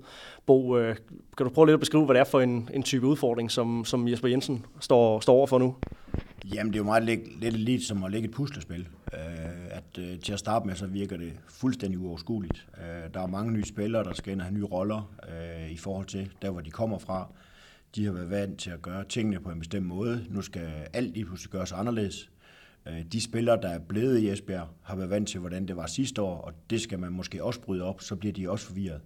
Bo, øh, kan du prøve lidt at beskrive, hvad det er for en, en type udfordring, som, som Jesper Jensen står, står over for nu? Jamen, det er jo meget lidt, lidt lidt som at lægge et puslespil. Øh, at øh, til at starte med, så virker det fuldstændig uoverskueligt. Øh, der er mange nye spillere, der skal ind og have nye roller øh, i forhold til der, hvor de kommer fra. De har været vant til at gøre tingene på en bestemt måde. Nu skal alt lige pludselig gøres anderledes. Øh, de spillere, der er blevet i Esbjerg, har været vant til, hvordan det var sidste år, og det skal man måske også bryde op, så bliver de også forvirret.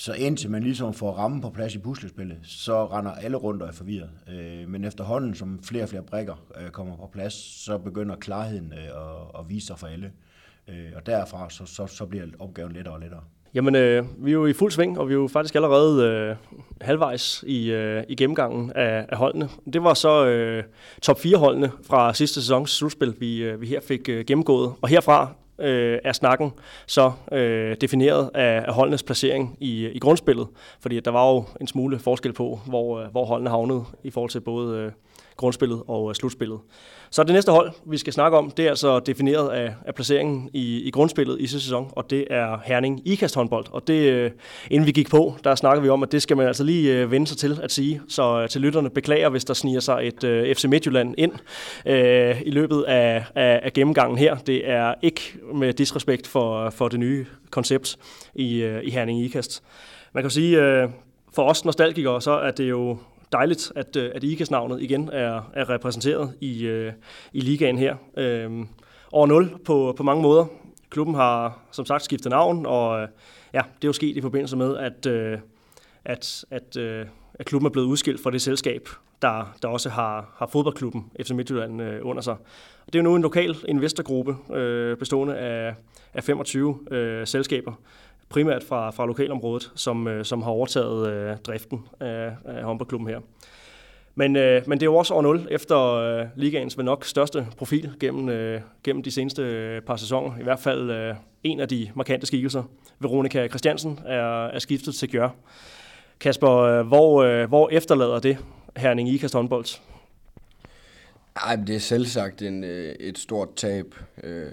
Så indtil man ligesom får rammen på plads i puslespillet, så render alle rundt og er forvirret. Øh, men efterhånden, som flere og flere brækker øh, kommer på plads, så begynder klarheden øh, at, vise sig for alle. Og derfra så, så, så bliver opgaven lettere og lettere. Jamen, øh, vi er jo i fuld sving, og vi er jo faktisk allerede øh, halvvejs i, øh, i gennemgangen af, af holdene. Det var så øh, top 4 holdene fra sidste sæsons slutspil, vi, øh, vi her fik øh, gennemgået. Og herfra øh, er snakken så øh, defineret af, af holdenes placering i, i grundspillet, fordi der var jo en smule forskel på, hvor, øh, hvor holdene havnede i forhold til både øh, grundspillet og øh, slutspillet. Så det næste hold, vi skal snakke om, det er altså defineret af, af placeringen i, i grundspillet i sidste sæson, og det er Herning Ikast håndbold. Og det, øh, inden vi gik på, der snakkede vi om, at det skal man altså lige øh, vende sig til at sige. Så til lytterne beklager, hvis der sniger sig et uh, FC Midtjylland ind uh, i løbet af, af, af gennemgangen her. Det er ikke med disrespekt for, for det nye koncept i, uh, i Herning Ikast. Man kan sige, uh, for os nostalgikere, så er det jo dejligt, at, øh, at IKAS-navnet igen er, er repræsenteret i, øh, i ligaen her. Øh, over 0 på, på mange måder. Klubben har som sagt skiftet navn, og øh, ja, det er jo sket i forbindelse med, at, øh, at, at, øh, at klubben er blevet udskilt fra det selskab, der, der også har, har fodboldklubben FC Midtjylland øh, under sig. Det er jo nu en lokal investorgruppe øh, bestående af, af 25 øh, selskaber, primært fra, fra lokalområdet, som, øh, som har overtaget øh, driften af, af håndboldklubben her. Men, øh, men det er jo også over 0 efter øh, ligaens vel nok største profil gennem, øh, gennem de seneste øh, par sæsoner. I hvert fald øh, en af de markante skikkelser. Veronika Christiansen er, er skiftet til Gjør. Kasper, øh, hvor, øh, hvor efterlader det Herning Ikast håndbold? Ej, det er selvsagt en, øh, et stort tab øh,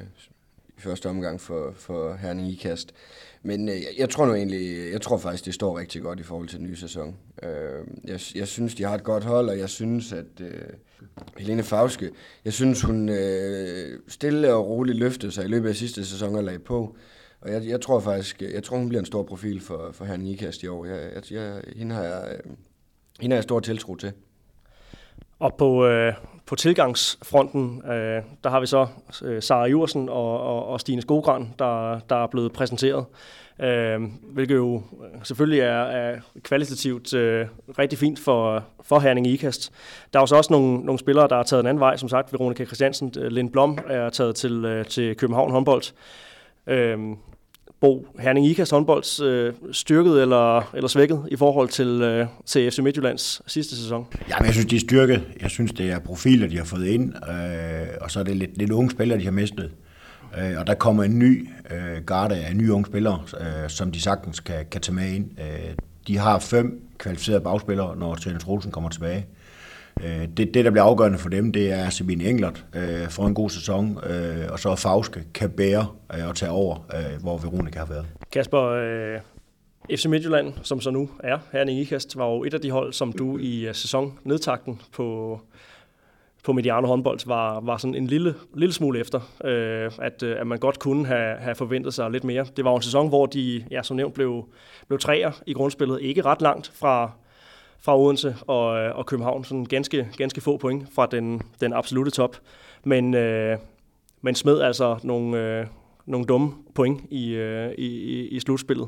i første omgang for, for Herning Ikast. Men øh, jeg tror nu egentlig, jeg tror faktisk, det står rigtig godt i forhold til den nye sæson. Øh, jeg, jeg synes, de har et godt hold, og jeg synes, at øh, Helene Fauske, jeg synes, hun øh, stille og roligt løftede sig i løbet af sidste sæson og lagde på. Og jeg, jeg tror faktisk, jeg tror, hun bliver en stor profil for, for Herren Ikast i år. Jeg, jeg, jeg, hende, har jeg, øh, hende har jeg stor tiltro til. Og på, øh, på tilgangsfronten, øh, der har vi så øh, Sara Iversen og, og, og Stine Skogran, der, der er blevet præsenteret. Øh, hvilket jo øh, selvfølgelig er, er kvalitativt øh, rigtig fint for, for Herning Ikast. Der er også også nogle, nogle spillere, der har taget en anden vej. Som sagt, Veronika Christiansen, øh, Lind Blom er taget til, øh, til København håndbold. Øh, Bo Herning Ikas håndbolds øh, styrket eller, eller svækket i forhold til, øh, til FC Midtjyllands sidste sæson? Jamen, jeg synes, de er styrket. Jeg synes, det er profiler, de har fået ind, øh, og så er det lidt, lidt unge spillere, de har mistet. Øh, og der kommer en ny øh, garde af nye unge spillere, øh, som de sagtens kan, kan tage med ind. Øh, de har fem kvalificerede bagspillere, når Tjens Troelsen kommer tilbage. Øh, det, det, der bliver afgørende for dem, det er Sabine Englert øh, for en god sæson, øh, og så Fauske kan bære øh, og tage over, øh, hvor Veronika har været. Kasper, øh, FC Midtjylland, som så nu er her i Ikast, var jo et af de hold, som du i uh, sæsonnedtakten på, på Mediano håndbold var, var sådan en lille, lille smule efter, øh, at, øh, at man godt kunne have, have forventet sig lidt mere. Det var jo en sæson, hvor de, ja, som nævnt, blev, blev træer i grundspillet, ikke ret langt fra, fra Odense og, øh, og København. Sådan ganske, ganske få point fra den, den absolute top. Men, øh, men smed altså nogle, øh, nogle dumme point i, øh, i, i slutspillet.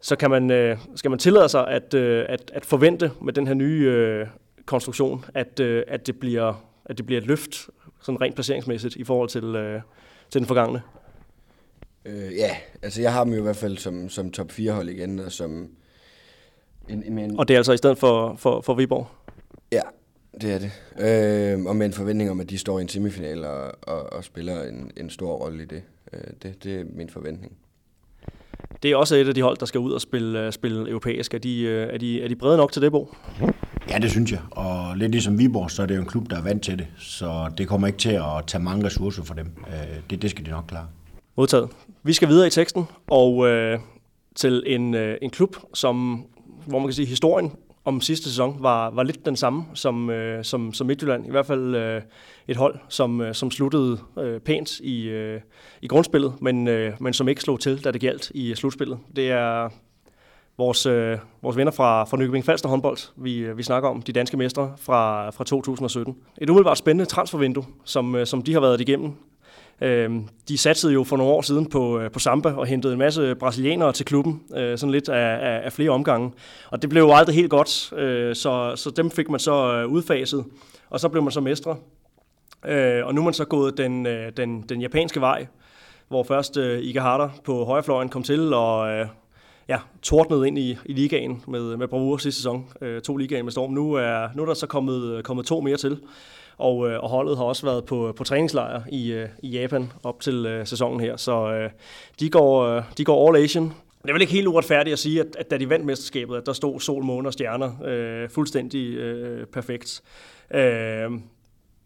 Så kan man, øh, skal man tillade sig at, øh, at, at forvente med den her nye øh, konstruktion, at, øh, at, det bliver, at det bliver et løft sådan rent placeringsmæssigt i forhold til, øh, til den forgangne? Øh, ja, altså jeg har dem jo i hvert fald som, som top 4 hold igen, og som en, en, og det er altså i stedet for, for, for Viborg? Ja, det er det. Øh, og med en forventning om, at de står i en semifinal og, og, og spiller en, en stor rolle i det. Øh, det. Det er min forventning. Det er også et af de hold, der skal ud og spille, uh, spille europæisk. Er de, uh, er, de, er de brede nok til det, Bo? Ja, det synes jeg. Og lidt ligesom Viborg, så er det jo en klub, der er vant til det. Så det kommer ikke til at tage mange ressourcer for dem. Uh, det, det skal de nok klare. Modtaget. Vi skal videre i teksten, og uh, til en, uh, en klub, som hvor man kan sige, at historien om sidste sæson var, var lidt den samme som, øh, som, som Midtjylland. I hvert fald øh, et hold, som, øh, som sluttede øh, pænt i, øh, i grundspillet, men, øh, men som ikke slog til, da det galt i øh, slutspillet. Det er, vores, øh, vores venner fra, fra Nykøbing Falster håndbold, vi, øh, vi snakker om, de danske mestre fra, fra 2017. Et umiddelbart spændende transfervindue, som, øh, som de har været igennem. Øh, de satsede jo for nogle år siden på, øh, på Samba og hentede en masse brasilianere til klubben, øh, sådan lidt af, af, af flere omgange. Og det blev jo aldrig helt godt, øh, så, så dem fik man så øh, udfaset, og så blev man så mestre. Øh, og nu er man så gået den, øh, den, den japanske vej, hvor først øh, Ikehata på højrefløjen kom til og øh, ja, tordnede ind i, i ligaen med, med bravur sidste sæson. Øh, to ligaen med storm. Nu er, nu er der så kommet, kommet to mere til. Og, øh, og holdet har også været på, på træningslejr i, øh, i Japan op til øh, sæsonen her. Så øh, de, går, øh, de går all Asian. Det er vel ikke helt uretfærdigt at sige, at, at da de vandt mesterskabet, at der stod sol, måne og stjerner øh, fuldstændig øh, perfekt. Øh,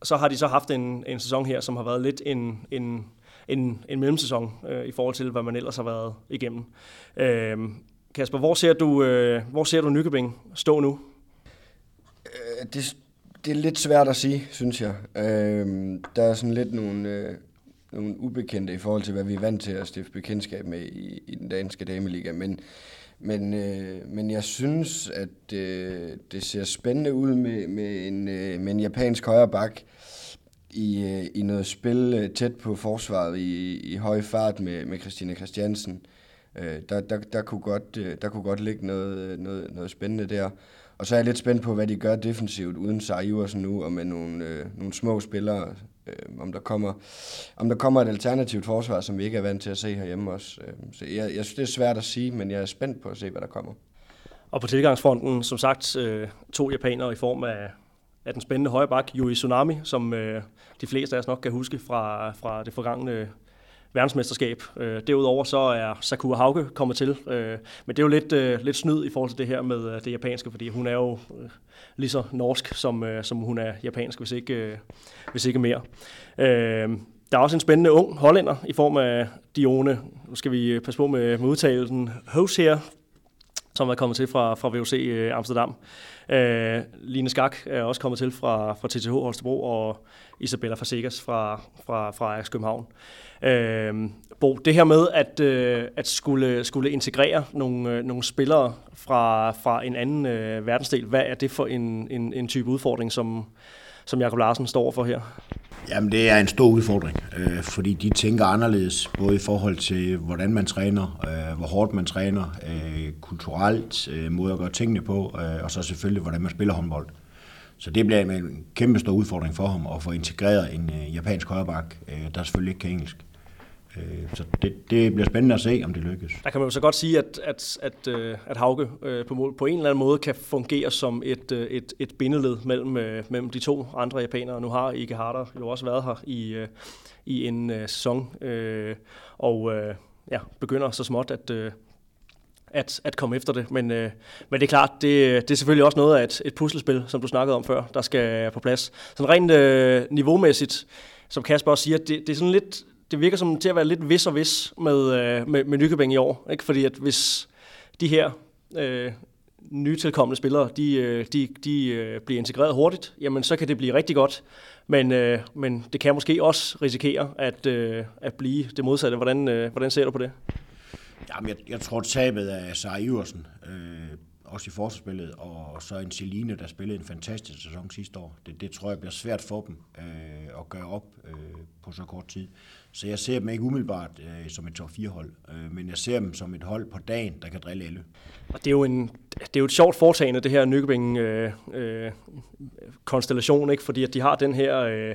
så har de så haft en, en sæson her, som har været lidt en, en, en, en mellemsæson øh, i forhold til, hvad man ellers har været igennem. Øh, Kasper, hvor ser du, øh, hvor ser du Nykøbing stå nu? Øh, det, det er lidt svært at sige, synes jeg. Øh, der er sådan lidt nogle, øh, nogle ubekendte i forhold til, hvad vi er vant til at stifte bekendtskab med i, i den danske dameliga, men men, øh, men jeg synes, at øh, det ser spændende ud med, med, en, øh, med en japansk højre bak i, øh, i noget spil øh, tæt på forsvaret i, i høj fart med, med Christina Christiansen. Øh, der, der, der, kunne godt, øh, der kunne godt ligge noget, øh, noget, noget spændende der. Og så er jeg lidt spændt på, hvad de gør defensivt uden Sara nu, og med nogle, øh, nogle små spillere, øh, om, der kommer, om der kommer et alternativt forsvar, som vi ikke er vant til at se herhjemme også. Øh, så jeg, jeg synes, det er svært at sige, men jeg er spændt på at se, hvad der kommer. Og på tilgangsfronten, som sagt, øh, to japanere i form af, af den spændende højre bak, Yui Tsunami, som øh, de fleste af os nok kan huske fra, fra det forgangne verdensmesterskab. Øh, derudover så er Sakura Hauke kommet til, øh, men det er jo lidt, øh, lidt snyd i forhold til det her med øh, det japanske, fordi hun er jo øh, lige så norsk, som, øh, som hun er japansk, hvis ikke, øh, hvis ikke mere. Øh, der er også en spændende ung hollænder i form af Dione, nu skal vi øh, passe på med, med udtalelsen, Hose her, som er kommet til fra, fra VOC øh, Amsterdam. Øh, Line Skak er også kommet til fra, fra TTH Holstebro, og Isabella Fasegas fra, fra, fra Ajax København. Øh, Øh, Bo, det her med at, øh, at skulle, skulle integrere nogle, øh, nogle spillere fra, fra en anden øh, verdensdel, hvad er det for en, en, en type udfordring, som, som Jakob Larsen står for her? Jamen, det er en stor udfordring, øh, fordi de tænker anderledes, både i forhold til, hvordan man træner, øh, hvor hårdt man træner, øh, kulturelt, øh, måde at gøre tingene på, øh, og så selvfølgelig, hvordan man spiller håndbold. Så det bliver en kæmpe stor udfordring for ham at få integreret en øh, japansk højreback, øh, der selvfølgelig ikke kan engelsk. Øh, så det, det bliver spændende at se, om det lykkes. Der kan man jo så godt sige, at, at, at, øh, at Hauke øh, på, på en eller anden måde kan fungere som et, øh, et, et bindeled mellem, øh, mellem de to andre japanere. Nu har Ike Harder jo også været her i, i en sæson, og ja, begynder så småt at, at, at komme efter det. Men, øh, men det er klart, det, det er selvfølgelig også noget af et, et puslespil, som du snakkede om før, der skal på plads. Sådan rent øh, niveaumæssigt, som Kasper også siger, det, det er sådan lidt det virker som til at være lidt vis og vis med, øh, med, med Nykøbing i år. Ikke? Fordi at hvis de her øh, nytilkommende spillere, de, øh, de, de øh, bliver integreret hurtigt, jamen så kan det blive rigtig godt. Men, øh, men det kan måske også risikere at, øh, at blive det modsatte. Hvordan, øh, hvordan ser du på det? Jamen, jeg, jeg tror, tabet af Sarah Iversen, øh, også i forsvarsspillet, og så en Celine, der spillede en fantastisk sæson sidste år, det, det tror jeg bliver svært for dem øh, at gøre op øh, på så kort tid. Så jeg ser dem ikke umiddelbart øh, som et top 4-hold, øh, men jeg ser dem som et hold på dagen, der kan drille alle. Og det er jo, en, det er jo et sjovt foretagende, det her Nykøbing-konstellation, øh, øh, ikke? fordi at de har den her... Øh,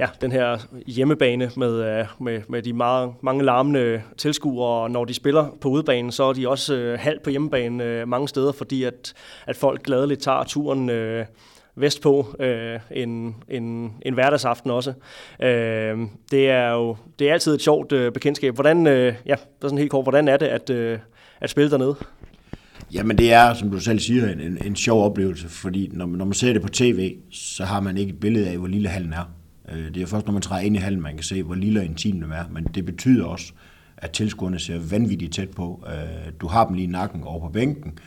ja, den her hjemmebane med, øh, med, med de meget, mange larmende tilskuere, og når de spiller på udebanen, så er de også øh, halvt på hjemmebane øh, mange steder, fordi at, at folk gladeligt tager turen øh, vestpå øh, en, en, en hverdagsaften også. Øh, det er jo det er altid et sjovt øh, bekendtskab. Hvordan, øh, ja, sådan helt kort, hvordan er det at, øh, at spille dernede? Jamen det er, som du selv siger, en, en, en sjov oplevelse, fordi når, når man ser det på tv, så har man ikke et billede af, hvor lille hallen er. Øh, det er først, når man træder ind i hallen, man kan se, hvor lille og intim den er, men det betyder også, at tilskuerne ser vanvittigt tæt på. Øh, du har dem lige i nakken over på bænken,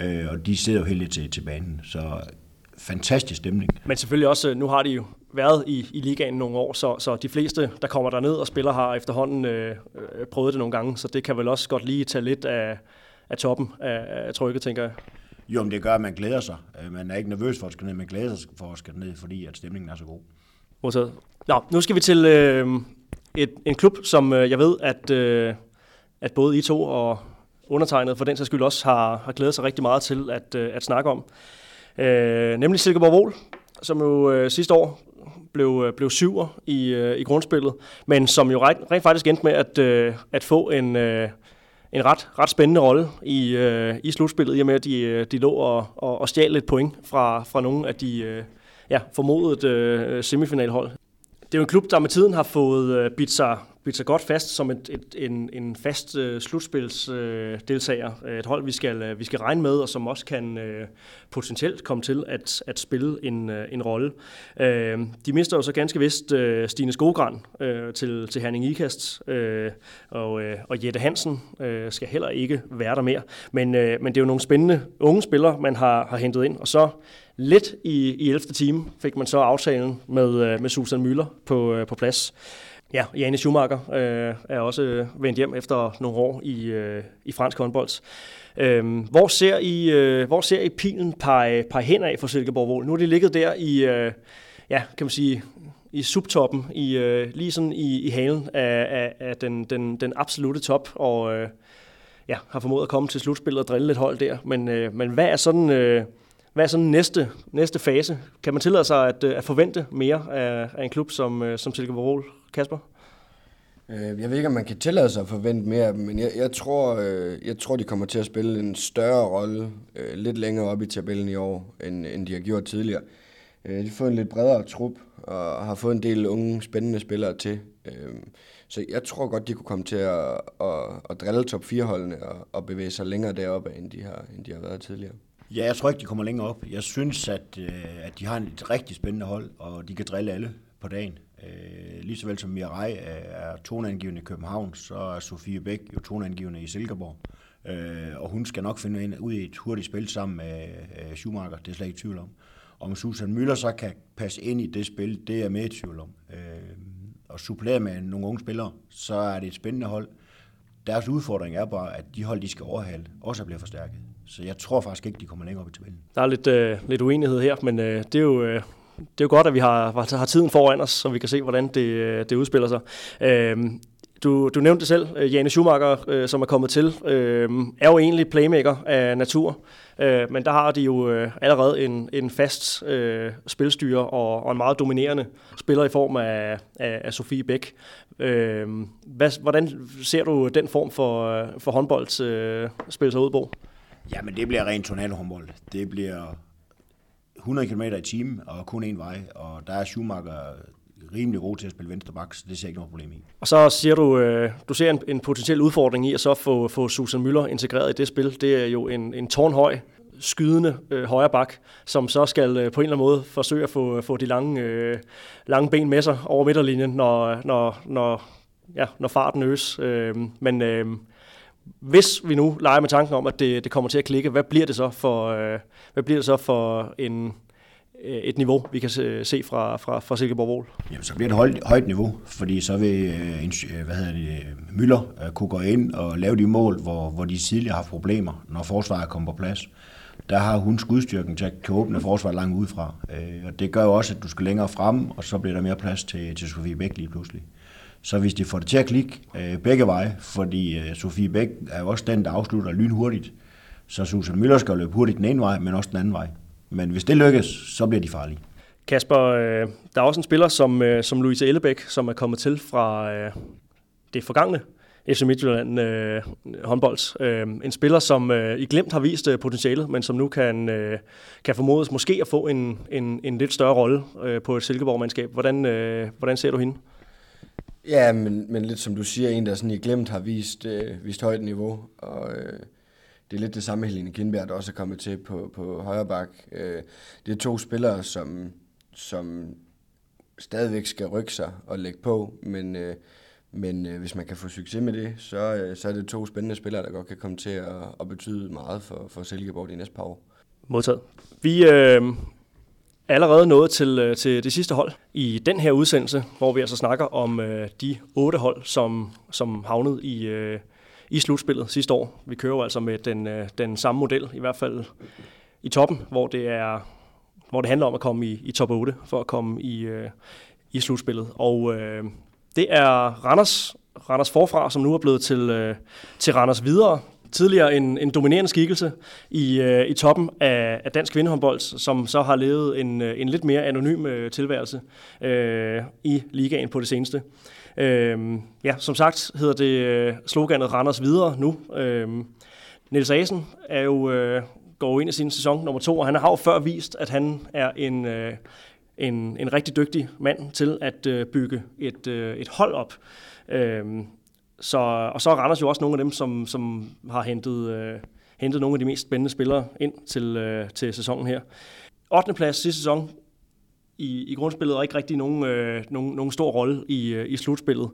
øh, og de sidder jo helt til, til banen. Så fantastisk stemning. Men selvfølgelig også, nu har de jo været i, i ligaen nogle år, så, så de fleste, der kommer der ned og spiller, har efterhånden øh, prøvet det nogle gange, så det kan vel også godt lige tage lidt af, af toppen af, af trykket, tænker jeg. Jo, men det gør, at man glæder sig. Man er ikke nervøs for at skal ned, man glæder sig for at skal ned, fordi at stemningen er så god. Modtaget. Nå, nu skal vi til øh, et, en klub, som øh, jeg ved, at, øh, at både I to og undertegnet for den sags skyld også har, har glædet sig rigtig meget til at, øh, at snakke om. Øh, nemlig Silkeborg Vol, som jo øh, sidste år blev, øh, blev syver i, øh, i grundspillet, men som jo rent, rent faktisk endte med at, øh, at få en, øh, en ret, ret spændende rolle i, øh, i slutspillet, i og med at de, øh, de lå og, og, og stjal lidt point fra, fra nogle af de øh, ja, formodet øh, semifinalhold. Det er jo en klub, der med tiden har fået øh, bidt sig bidt sig godt fast som et, et, en, en fast øh, slutspilsdeltager. Øh, et hold, vi skal, øh, vi skal regne med, og som også kan øh, potentielt komme til at, at spille en, øh, en rolle. Øh, de mister jo så ganske vist øh, Stine Skogran øh, til, til Herning Ikast, øh, og, øh, og Jette Hansen øh, skal heller ikke være der mere. Men, øh, men det er jo nogle spændende unge spillere, man har, har hentet ind, og så lidt i, i 11. time fik man så aftalen med, øh, med Susan Møller på, øh, på plads. Ja, Jane Schumacher øh, er også øh, vendt hjem efter nogle år i, øh, i fransk håndbold. Øh, hvor, ser I, øh, hvor ser I pilen pege, pege hen af for Silkeborg Vål? Nu er de ligget der i, øh, ja, kan man sige, i subtoppen, i, øh, lige sådan i, i halen af, af, af den, den, den absolute top, og øh, ja, har formået at komme til slutspillet og drille lidt hold der. Men, øh, men hvad er sådan... Øh, hvad er sådan næste, næste fase? Kan man tillade sig at, øh, at forvente mere af, af en klub som, øh, som Silkeborg Kasper? Øh, jeg ved ikke, om man kan tillade sig at forvente mere, men jeg, jeg, tror, jeg tror, de kommer til at spille en større rolle lidt længere op i tabellen i år, end, end de har gjort tidligere. De har fået en lidt bredere trup, og har fået en del unge, spændende spillere til. Så jeg tror godt, de kunne komme til at, at, at drille top 4-holdene og, og bevæge sig længere deroppe, end de har, end de har været tidligere. Ja, jeg tror ikke, de kommer længere op. Jeg synes, at, øh, at de har et rigtig spændende hold, og de kan drille alle på dagen. Øh, lige så vel som Mirai er toneangivende i København, så er Sofie Bæk jo toneangivende i Silkeborg. Øh, og hun skal nok finde ind ud i et hurtigt spil sammen med øh, Schumacher, det er slet ikke tvivl om. Om Susan Müller så kan passe ind i det spil, det er jeg med i tvivl om. Øh, og supplere med nogle unge spillere, så er det et spændende hold. Deres udfordring er bare, at de hold, de skal overhale, også bliver forstærket. Så jeg tror faktisk ikke, de kommer længere op i tabellen. Der er lidt, øh, lidt uenighed her, men øh, det er jo... Øh det er jo godt, at vi har, har tiden foran os, så vi kan se, hvordan det, det udspiller sig. Øh, du, du nævnte det selv, øh, Jane Schumacher, øh, som er kommet til, øh, er jo egentlig playmaker af natur, øh, men der har de jo øh, allerede en, en fast øh, spilstyre og, og en meget dominerende spiller i form af, af, af Sofie Bæk. Øh, hvad, hvordan ser du den form for, øh, for håndbold øh, spille sig ud, Bo? Jamen, det bliver rent turnalhåndbold. Det bliver 100 km i timen og kun én vej, og der er Schumacher rimelig god til at spille venstre bak, så det ser ikke noget problem i. Og så siger du, øh, du ser en, en potentiel udfordring i at så få, få Susan Müller integreret i det spil. Det er jo en, en tårnhøj, skydende øh, højre bak, som så skal øh, på en eller anden måde forsøge at få, øh, få de lange, øh, lange ben med sig over midterlinjen, når, når, når, ja, når farten øges. Øh, men øh, hvis vi nu leger med tanken om, at det, det kommer til at klikke, hvad bliver det så for, øh, hvad bliver det så for en, øh, et niveau, vi kan se, se fra, fra, fra Silkeborg Vol? Jamen, så bliver det højt, højt niveau, fordi så vil øh, øh hvad hedder det, Møller øh, kunne gå ind og lave de mål, hvor, hvor de tidligere har haft problemer, når forsvaret kommer på plads. Der har hun skudstyrken til at kan åbne forsvaret langt udefra. Øh, og det gør jo også, at du skal længere frem, og så bliver der mere plads til, til Sofie Bæk lige pludselig. Så hvis de får det til at klikke øh, begge veje, fordi øh, Sofie Bæk er jo også den, der afslutter lynhurtigt, så Susan Møller skal løbe hurtigt den ene vej, men også den anden vej. Men hvis det lykkes, så bliver de farlige. Kasper, øh, der er også en spiller som, øh, som Louise Ellebæk, som er kommet til fra øh, det forgangne FC Midtjylland øh, håndbold. Øh, en spiller, som øh, i glemt har vist øh, potentialet, men som nu kan, øh, kan formodes måske at få en, en, en lidt større rolle øh, på et Silkeborg-mandskab. Hvordan, øh, hvordan ser du hende? Ja, men, men lidt som du siger, en der sådan i glemt har vist, øh, vist højt niveau, og øh, det er lidt det samme Helene Kindberg, der også er kommet til på, på højre bak. Øh, det er to spillere, som, som stadigvæk skal rykke sig og lægge på, men, øh, men øh, hvis man kan få succes med det, så, øh, så er det to spændende spillere, der godt kan komme til at, at betyde meget for, for Silkeborg de næste par år. Modtaget. Vi, øh, allerede nået til, øh, til det sidste hold i den her udsendelse, hvor vi altså snakker om øh, de otte hold, som, som havnede i, øh, i slutspillet sidste år. Vi kører jo altså med den, øh, den samme model, i hvert fald i toppen, hvor det er hvor det handler om at komme i, i top 8 for at komme i, øh, i slutspillet. Og øh, det er Randers, Randers forfra, som nu er blevet til, øh, til Randers videre. Tidligere en, en dominerende skikkelse i, øh, i toppen af, af dansk kvindehåndbold, som så har levet en, øh, en lidt mere anonym øh, tilværelse øh, i ligaen på det seneste. Øh, ja, som sagt hedder det øh, sloganet Randers videre nu. Øh, Niels Asen er jo øh, går ind i sin sæson nummer to, og han har jo før vist, at han er en, øh, en, en rigtig dygtig mand til at øh, bygge et, øh, et hold op. Øh, så, og så er Randers jo også nogle af dem, som, som har hentet, øh, hentet nogle af de mest spændende spillere ind til, øh, til sæsonen her. 8. plads sidste sæson i, i grundspillet, og ikke rigtig nogen, øh, nogen, nogen stor rolle i, øh, i slutspillet.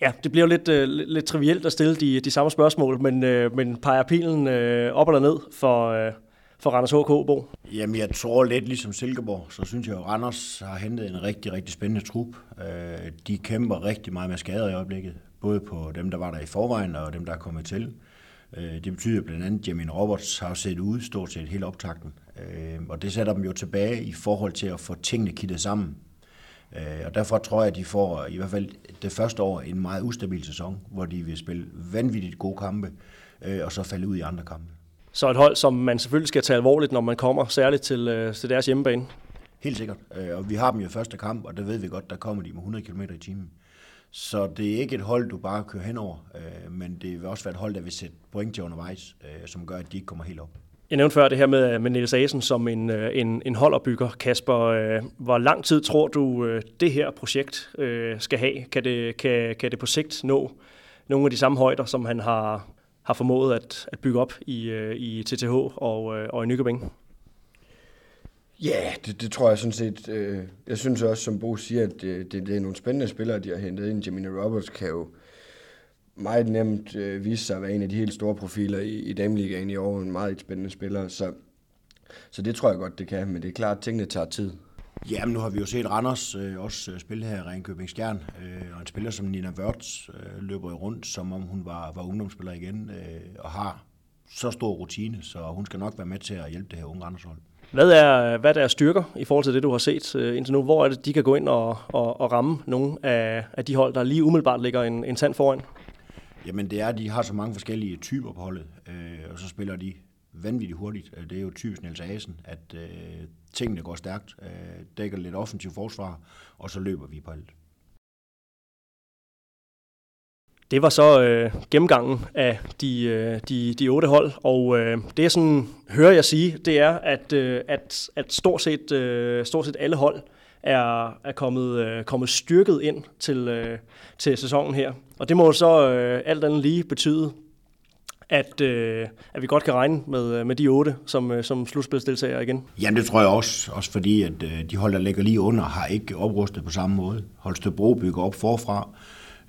Ja, det bliver jo lidt, øh, lidt trivielt at stille de, de samme spørgsmål, men, øh, men peger pilen øh, op eller ned for, øh, for Randers HK, Bo? Jamen, jeg tror lidt ligesom Silkeborg, så synes jeg, at Randers har hentet en rigtig, rigtig spændende trup. Øh, de kæmper rigtig meget med skader i øjeblikket, både på dem, der var der i forvejen, og dem, der er kommet til. Øh, det betyder blandt andet, at Jamin Roberts har set ud stort set hele optakten. Øh, og det sætter dem jo tilbage i forhold til at få tingene kittet sammen. Øh, og derfor tror jeg, at de får i hvert fald det første år en meget ustabil sæson, hvor de vil spille vanvittigt gode kampe, og så falde ud i andre kampe. Så et hold, som man selvfølgelig skal tage alvorligt, når man kommer særligt til, til deres hjemmebane? Helt sikkert. Og vi har dem jo første kamp, og der ved vi godt, der kommer de med 100 km i timen. Så det er ikke et hold, du bare kører henover, øh, men det vil også være et hold, der vil sætte point til undervejs, øh, som gør, at de ikke kommer helt op. Jeg nævnte før det her med, med Niels Asen som en, øh, en, en holderbygger. Kasper, øh, hvor lang tid tror du, øh, det her projekt skal have? Kan det, kan, kan det på sigt nå nogle af de samme højder, som han har, har formået at, at bygge op i, i TTH og, og i Nykøbing? Ja, yeah, det, det tror jeg sådan set. Øh, jeg synes også, som Bo siger, at det, det, det er nogle spændende spillere, de har hentet ind. Jamina Roberts kan jo meget nemt øh, vise sig at være en af de helt store profiler i, i Dameligaen i år. En meget spændende spiller, så, så det tror jeg godt, det kan. Men det er klart, at tingene tager tid. Jamen, nu har vi jo set Randers øh, også øh, spille her i Ringkøbing Stjern, øh, og en spiller som Nina Wörth øh, løber rundt, som om hun var, var ungdomsspiller igen, øh, og har så stor rutine, så hun skal nok være med til at hjælpe det her unge Randers-hold. Hvad er, hvad er deres styrker i forhold til det, du har set øh, indtil nu? Hvor er det, de kan gå ind og, og, og ramme nogle af, af de hold, der lige umiddelbart ligger en, en tand foran? Jamen det er, at de har så mange forskellige typer på holdet, øh, og så spiller de vanvittigt hurtigt. Øh, det er jo typisk Niels Asen, at øh, tingene går stærkt, øh, dækker lidt offensiv forsvar, og så løber vi på alt. Det var så øh, gennemgangen af de, øh, de, de otte hold, og øh, det jeg sådan hører jeg sige, det er, at, øh, at, at stort, set, øh, stort set alle hold er, er kommet, øh, kommet styrket ind til, øh, til sæsonen her. Og det må så øh, alt andet lige betyde, at, øh, at vi godt kan regne med, øh, med de otte som, øh, som slutspilsdeltagere igen? Jamen det tror jeg også, også fordi at øh, de hold, der ligger lige under, har ikke oprustet på samme måde. Holstebro bygger op forfra,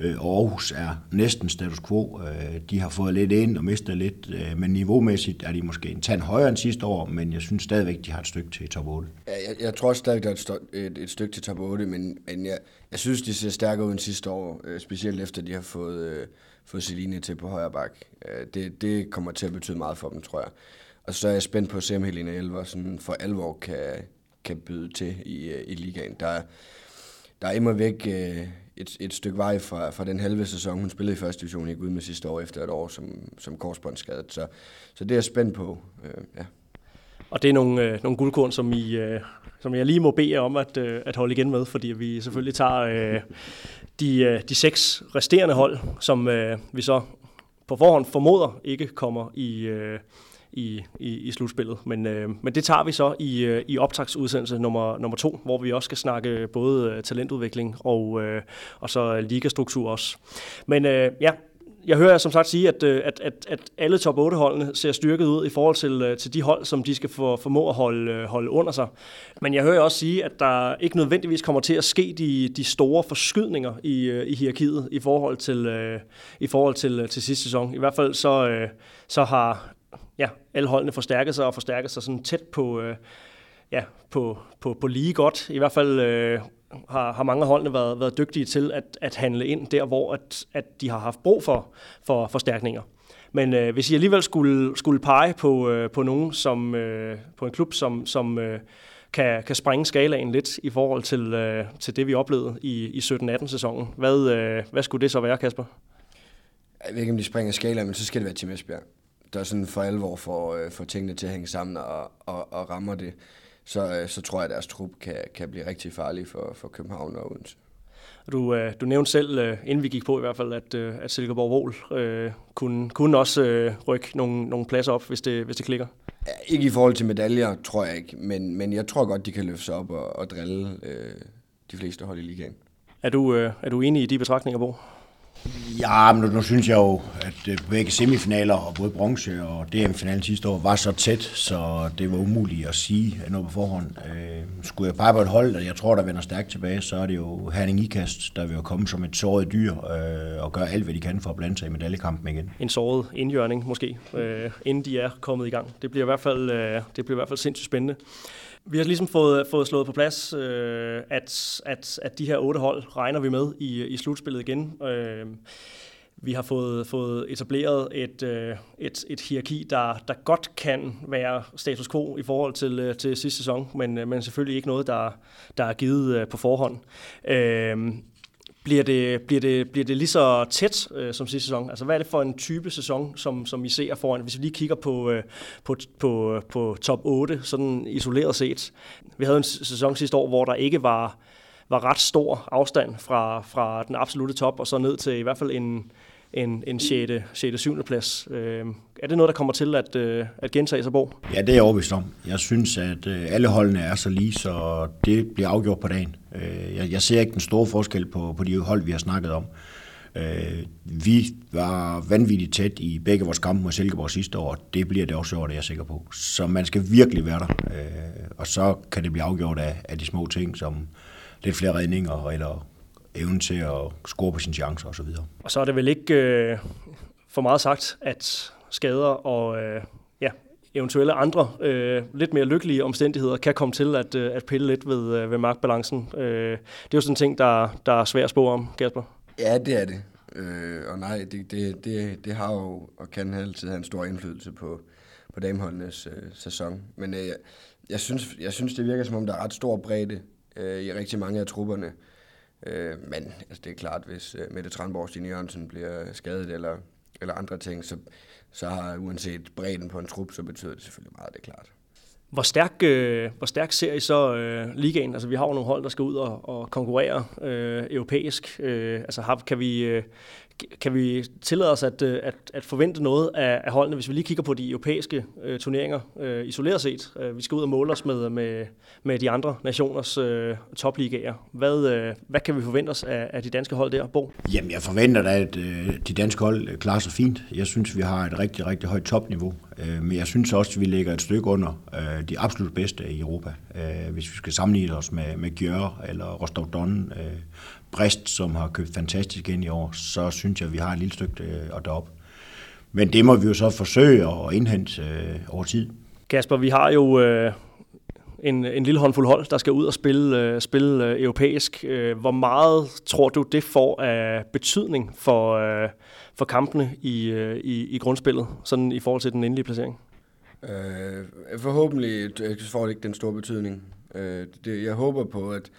Øh, Aarhus er næsten status quo. Øh, de har fået lidt ind og mistet lidt, øh, men niveaumæssigt er de måske en tand højere end sidste år, men jeg synes stadigvæk, de har et stykke til top 8. Ja, jeg, jeg tror også stadig, der er et, et, et stykke til top 8, men, men jeg, jeg synes, de ser stærkere ud end sidste år, øh, specielt efter de har fået, fået Celine til på højre bak. det, det kommer til at betyde meget for dem, tror jeg. Og så er jeg spændt på at se, om Helena Elver sådan for alvor kan, kan byde til i, i ligaen. Der, der er immer væk et, et stykke vej fra, fra den halve sæson, hun spillede i første division, i Gud med sidste år efter et år som, som korsbåndsskadet. Så, så det er jeg spændt på. Øh, ja. Og det er nogle, øh, nogle guldkorn, som, I, øh, som jeg lige må bede jer om at, øh, at holde igen med, fordi vi selvfølgelig tager øh, de, øh, de seks resterende hold, som øh, vi så på forhånd formoder ikke kommer i, øh, i, i, i slutspillet. Men, øh, men det tager vi så i, øh, i optagsudsendelse nummer, nummer to, hvor vi også skal snakke både øh, talentudvikling og, øh, og så ligastruktur også. Men øh, ja, jeg hører som sagt sige, at, øh, at, at, at alle top 8-holdene ser styrket ud i forhold til, øh, til de hold, som de skal få, formå at holde, holde under sig. Men jeg hører også sige, at der ikke nødvendigvis kommer til at ske de, de store forskydninger i, i hierarkiet i forhold til, i forhold til, til sidste sæson. I hvert fald så, så har ja, alle holdene forstærket sig og forstærket sig sådan tæt på, øh, ja, på, på, på lige godt. I hvert fald øh, har, har mange af holdene været, været dygtige til at, at handle ind der, hvor at, at de har haft brug for, for forstærkninger. Men øh, hvis I alligevel skulle, skulle pege på, øh, på nogen, som, øh, på en klub, som, som øh, kan, kan springe skalaen lidt i forhold til, øh, til det, vi oplevede i, i 17-18 sæsonen, hvad, øh, hvad skulle det så være, Kasper? Jeg ved ikke, om de springer skalaen, men så skal det være Tim Esbjerg. Der er sådan for alvor for, øh, for tingene til at hænge sammen og, og, og rammer det. Så, øh, så tror jeg, at deres trup kan, kan blive rigtig farlig for, for København og Odense. Du, øh, du nævnte selv, øh, inden vi gik på i hvert fald, at, øh, at Silkeborg Vol øh, kunne, kunne også øh, rykke nogle, nogle pladser op, hvis det, hvis det klikker. Ikke i forhold til medaljer, tror jeg ikke, men, men jeg tror godt, de kan løfte sig op og, og drille øh, de fleste hold i ligaen. Er du, øh, er du enig i de betragtninger, Bo? Ja, men nu, nu synes jeg jo, at øh, begge semifinaler og både bronze og DM-finalen sidste år var så tæt, så det var umuligt at sige noget på forhånd. Øh, skulle jeg pege på et hold, og jeg tror, der vender stærkt tilbage, så er det jo Herning Ikast, der vil jo komme som et såret dyr øh, og gøre alt, hvad de kan for at blande sig i medaljekampen igen. En såret indjørning måske, øh, inden de er kommet i gang. Det bliver i hvert fald, øh, det bliver i hvert fald sindssygt spændende. Vi har ligesom fået, fået slået på plads, øh, at, at, at de her otte hold regner vi med i, i slutspillet igen. Øh, vi har fået, fået etableret et, øh, et, et hierarki, der, der godt kan være status quo i forhold til, øh, til sidste sæson, men, øh, men selvfølgelig ikke noget, der, der er givet øh, på forhånd. Øh, bliver det, bliver det, bliver det lige så tæt øh, som sidste sæson? Altså, hvad er det for en type sæson, som, som I ser foran? Hvis vi lige kigger på, øh, på, på, på top 8, sådan isoleret set. Vi havde en sæson sidste år, hvor der ikke var, var ret stor afstand fra, fra den absolute top, og så ned til i hvert fald en, en, en 6. 6. 7. plads. Øh, er det noget, der kommer til at, øh, at gentage sig, Bo? Ja, det er jeg overbevist om. Jeg synes, at øh, alle holdene er så lige, så det bliver afgjort på dagen. Øh, jeg, jeg ser ikke den store forskel på, på de hold, vi har snakket om. Øh, vi var vanvittigt tæt i begge vores kampe mod Silkeborg sidste år, og det bliver det også år, det er jeg sikker på. Så man skal virkelig være der, øh, og så kan det blive afgjort af, af de små ting, som lidt flere redninger eller evnen til at score på sine chancer osv. Og så er det vel ikke øh, for meget sagt, at skader og øh, ja, eventuelle andre øh, lidt mere lykkelige omstændigheder kan komme til at, øh, at pille lidt ved, øh, ved magtbalancen. Øh, det er jo sådan en ting, der, der er svært at spå om, Kasper. Ja, det er det. Øh, og nej, det, det, det, det har jo og kan altid have en stor indflydelse på, på dameholdenes øh, sæson. Men øh, jeg, synes, jeg synes, det virker som om, der er ret stor bredde øh, i rigtig mange af trupperne. Øh, men altså, det er klart, hvis øh, Mette Tranborg og Stine Jørgensen bliver skadet eller, eller andre ting, så, så har uanset bredden på en trup, så betyder det selvfølgelig meget, det er klart. Hvor stærk, øh, hvor stærk ser I så øh, ligaen? Altså, vi har jo nogle hold, der skal ud og, og konkurrere øh, europæisk. Øh, altså, har, kan vi, øh, kan vi tillade os at, øh, at, at forvente noget af, af holdene, hvis vi lige kigger på de europæiske øh, turneringer øh, isoleret set? Øh, vi skal ud og måle os med, med, med de andre nationers øh, topligaer. Hvad, øh, hvad kan vi forvente os af, af de danske hold der, Bo? Jamen, jeg forventer da, at øh, de danske hold øh, klarer sig fint. Jeg synes, vi har et rigtig, rigtig højt topniveau. Øh, men jeg synes også, at vi ligger et stykke under øh, de absolut bedste i Europa. Øh, hvis vi skal sammenligne os med, med Gjør eller Rostov Don, øh, Brest, som har købt fantastisk ind i år, så synes jeg, at vi har et lille stykke øh, at derop. Men det må vi jo så forsøge at indhente øh, over tid. Kasper, vi har jo øh, en, en lille håndfuld hold, der skal ud og spille, øh, spille øh, europæisk. Øh, hvor meget tror du, det får af betydning for, øh, for kampene i, øh, i, i grundspillet, sådan i forhold til den endelige placering? Øh, forhåbentlig får det ikke den store betydning. Øh, det, jeg håber på, at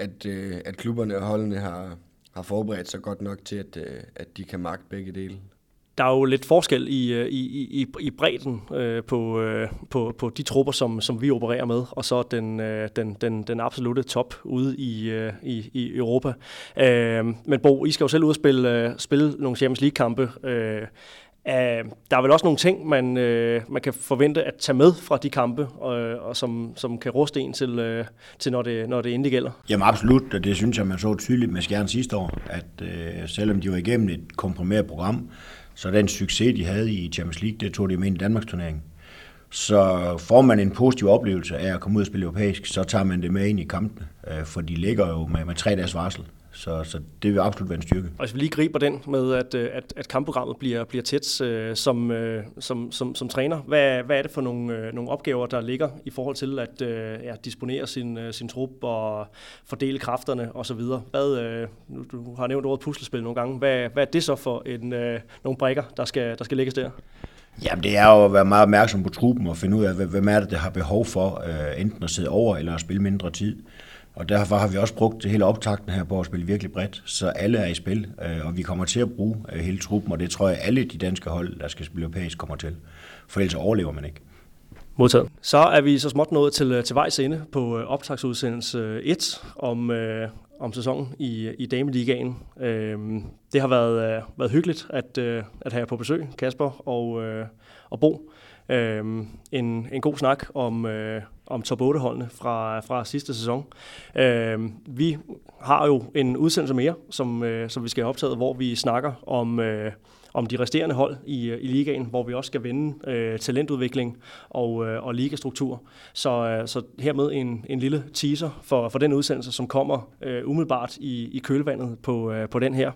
at, øh, at klubberne og holdene har, har forberedt sig godt nok til, at, øh, at de kan magte begge dele. Der er jo lidt forskel øh, i, i, i, i bredden øh, på, øh, på, på de trupper, som, som vi opererer med, og så den, øh, den, den, den absolute top ude i, øh, i, i Europa. Øh, men Bo, I skal jo selv ud og spille, øh, spille nogle Champions League-kampe. Øh, Uh, der er vel også nogle ting, man, uh, man kan forvente at tage med fra de kampe, og, og som, som kan ruste en til, uh, til når, det, når det endelig gælder. Jamen absolut, og det synes jeg, man så tydeligt med Skjern sidste år, at uh, selvom de var igennem et komprimeret program, så den succes, de havde i Champions League, det tog de med i Danmarks turnering. Så får man en positiv oplevelse af at komme ud og spille europæisk, så tager man det med ind i kampen, for de ligger jo med, med tre dages varsel. Så, så det vil absolut være en styrke. Og hvis vi lige griber den med, at, øh, at, at kampprogrammet bliver, bliver tæt øh, som, øh, som, som, som træner, hvad, hvad er det for nogle, øh, nogle opgaver, der ligger i forhold til at øh, ja, disponere sin, øh, sin trup og fordele kræfterne osv.? Hvad, øh, du har nævnt ordet puslespil nogle gange. Hvad, hvad er det så for en, øh, nogle brækker, der skal, der skal lægges der? Jamen det er jo at være meget opmærksom på truppen og finde ud af, hvem er det, der har behov for øh, enten at sidde over eller at spille mindre tid. Og derfor har vi også brugt det hele optakten her på at spille virkelig bredt, så alle er i spil, øh, og vi kommer til at bruge øh, hele truppen, og det tror jeg alle de danske hold, der skal spille europæisk, kommer til. For ellers overlever man ikke. Modtaget. Så er vi så småt nået til, øh, til vejs ende på optagsudsendelse 1 om, øh, om sæsonen i, i Dameligaen. Øh, det har været, øh, været hyggeligt at, øh, at have på besøg, Kasper og, øh, og Bo. Øh, en, en god snak om, øh, om top 8-holdene fra, fra sidste sæson. Øh, vi har jo en udsendelse mere, som, øh, som vi skal have optaget, hvor vi snakker om, øh, om de resterende hold i, i ligaen, hvor vi også skal vende øh, talentudvikling og, øh, og ligastruktur. Så, øh, så hermed en, en lille teaser for, for den udsendelse, som kommer øh, umiddelbart i, i kølvandet på, øh, på den her.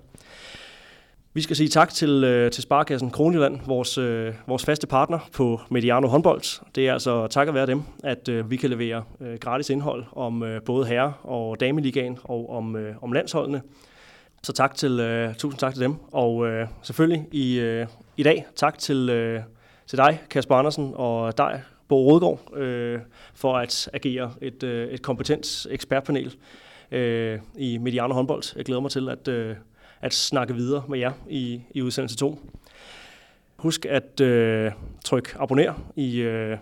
Vi skal sige tak til, øh, til Sparkassen Kronjylland, vores, øh, vores faste partner på Mediano håndbold. Det er altså takket være dem, at øh, vi kan levere øh, gratis indhold om øh, både herre- og dameligaen og om, øh, om landsholdene. Så tak til, øh, tusind tak til dem. Og øh, selvfølgelig i, øh, i dag tak til, øh, til dig, Kasper Andersen, og dig, Bo Rodgaard, øh, for at agere et, øh, et kompetent ekspertpanel øh, i Mediano håndbold. Jeg glæder mig til at... Øh, at snakke videre med jer i, i udsendelse 2. Husk at øh, trykke abonner i, øh,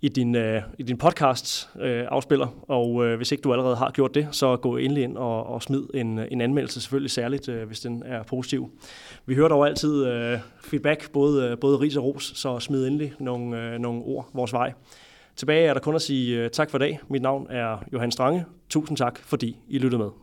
i, din, øh, i din podcast øh, afspiller, og øh, hvis ikke du allerede har gjort det, så gå endelig ind og, og smid en, en anmeldelse, selvfølgelig særligt, øh, hvis den er positiv. Vi hører dog altid øh, feedback, både, øh, både ris og ros, så smid endelig nogle, øh, nogle ord vores vej. Tilbage er der kun at sige øh, tak for i dag. Mit navn er Johan Strange. Tusind tak, fordi I lyttede med.